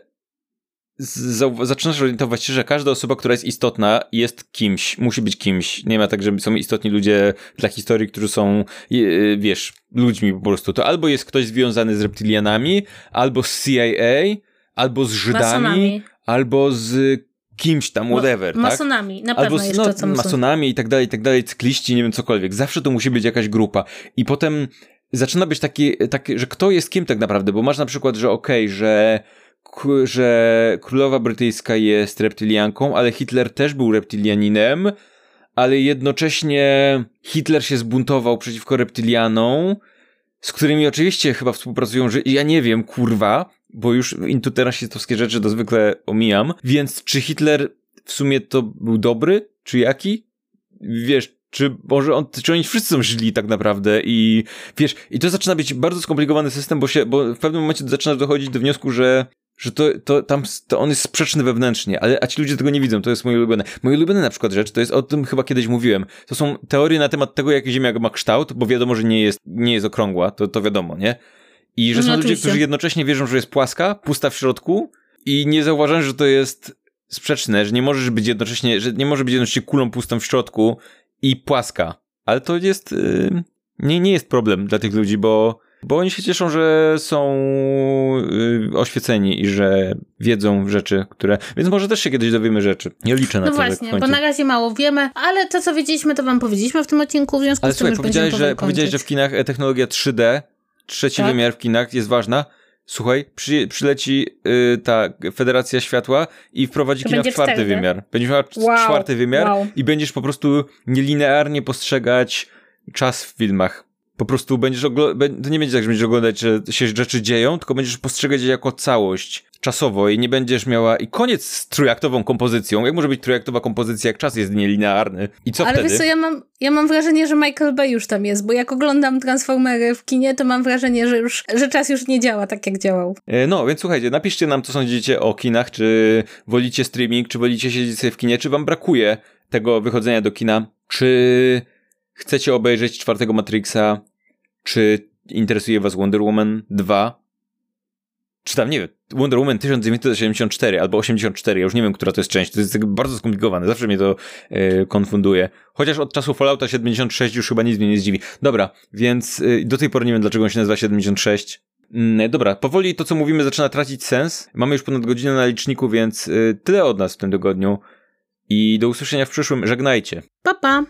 zaczynasz orientować się, że każda osoba, która jest istotna, jest kimś, musi być kimś. Nie ma tak, że są istotni ludzie dla historii, którzy są, y, wiesz, ludźmi po prostu. To albo jest ktoś związany z reptilianami, albo z CIA, albo z Żydami, masonami. albo z kimś tam, whatever, masonami, tak? na pewno Albo, jeszcze no, masonami i tak dalej, i tak dalej, cykliści, nie wiem, cokolwiek. Zawsze to musi być jakaś grupa. I potem zaczyna być taki, taki że kto jest kim tak naprawdę, bo masz na przykład, że okej, okay, że że królowa brytyjska jest reptylianką, ale Hitler też był reptylianinem, ale jednocześnie Hitler się zbuntował przeciwko reptylianom, z którymi oczywiście chyba współpracują, że ja nie wiem, kurwa, bo już wszystkie rzeczy to zwykle omijam, więc czy Hitler w sumie to był dobry, czy jaki? Wiesz, czy może on, czy oni wszyscy są źli tak naprawdę i wiesz, i to zaczyna być bardzo skomplikowany system, bo się, bo w pewnym momencie zaczynasz dochodzić do wniosku, że że to, to tam to on jest sprzeczny wewnętrznie, ale a ci ludzie tego nie widzą, to jest moje ulubione. Moje ulubione na przykład rzecz, to jest o tym chyba kiedyś mówiłem. To są teorie na temat tego, jak Ziemia ma kształt, bo wiadomo, że nie jest, nie jest okrągła, to, to wiadomo, nie? I że no, są ludzie, którzy jednocześnie wierzą, że jest płaska, pusta w środku i nie zauważają, że to jest sprzeczne, że nie możesz być jednocześnie, że nie może być jednocześnie kulą pustą w środku i płaska. Ale to jest, yy, nie, nie jest problem dla tych ludzi, bo bo oni się cieszą, że są yy, oświeceni i że wiedzą rzeczy, które. Więc może też się kiedyś dowiemy rzeczy. Nie liczę na no to. No właśnie, bo na razie mało wiemy, ale to, co wiedzieliśmy, to wam powiedzieliśmy w tym odcinku, w związku ale z tym słuchaj, już powiedziałeś, że, powiedziałeś, że w kinach e, technologia 3D, trzeci tak? wymiar w kinach jest ważna. Słuchaj, przy, przyleci y, ta Federacja Światła i wprowadzi to kina w czwarty 4D? wymiar. Będziesz miał wow, czwarty wymiar wow. i będziesz po prostu nielinearnie postrzegać czas w filmach po prostu będziesz oglądać, to nie będzie tak, że będziesz oglądać, że się rzeczy dzieją, tylko będziesz postrzegać je jako całość czasowo i nie będziesz miała i koniec z trójaktową kompozycją. Jak może być trójaktowa kompozycja, jak czas jest nielinearny? I co Ale wtedy? Ale wiesz co, ja mam, ja mam wrażenie, że Michael Bay już tam jest, bo jak oglądam Transformery w kinie, to mam wrażenie, że już, że czas już nie działa tak, jak działał. E, no, więc słuchajcie, napiszcie nam, co sądzicie o kinach, czy wolicie streaming, czy wolicie siedzieć sobie w kinie, czy wam brakuje tego wychodzenia do kina, czy chcecie obejrzeć czwartego Matrixa, czy interesuje was Wonder Woman 2? Czy tam, nie wiem, Wonder Woman 1974 albo 84, ja już nie wiem, która to jest część, to jest tak bardzo skomplikowane, zawsze mnie to yy, konfunduje. Chociaż od czasu Fallouta 76 już chyba nic mnie nie zdziwi. Dobra, więc yy, do tej pory nie wiem, dlaczego on się nazywa 76. Yy, dobra, powoli to, co mówimy, zaczyna tracić sens. Mamy już ponad godzinę na liczniku, więc tyle od nas w tym tygodniu. I do usłyszenia w przyszłym. Żegnajcie. Pa, pa.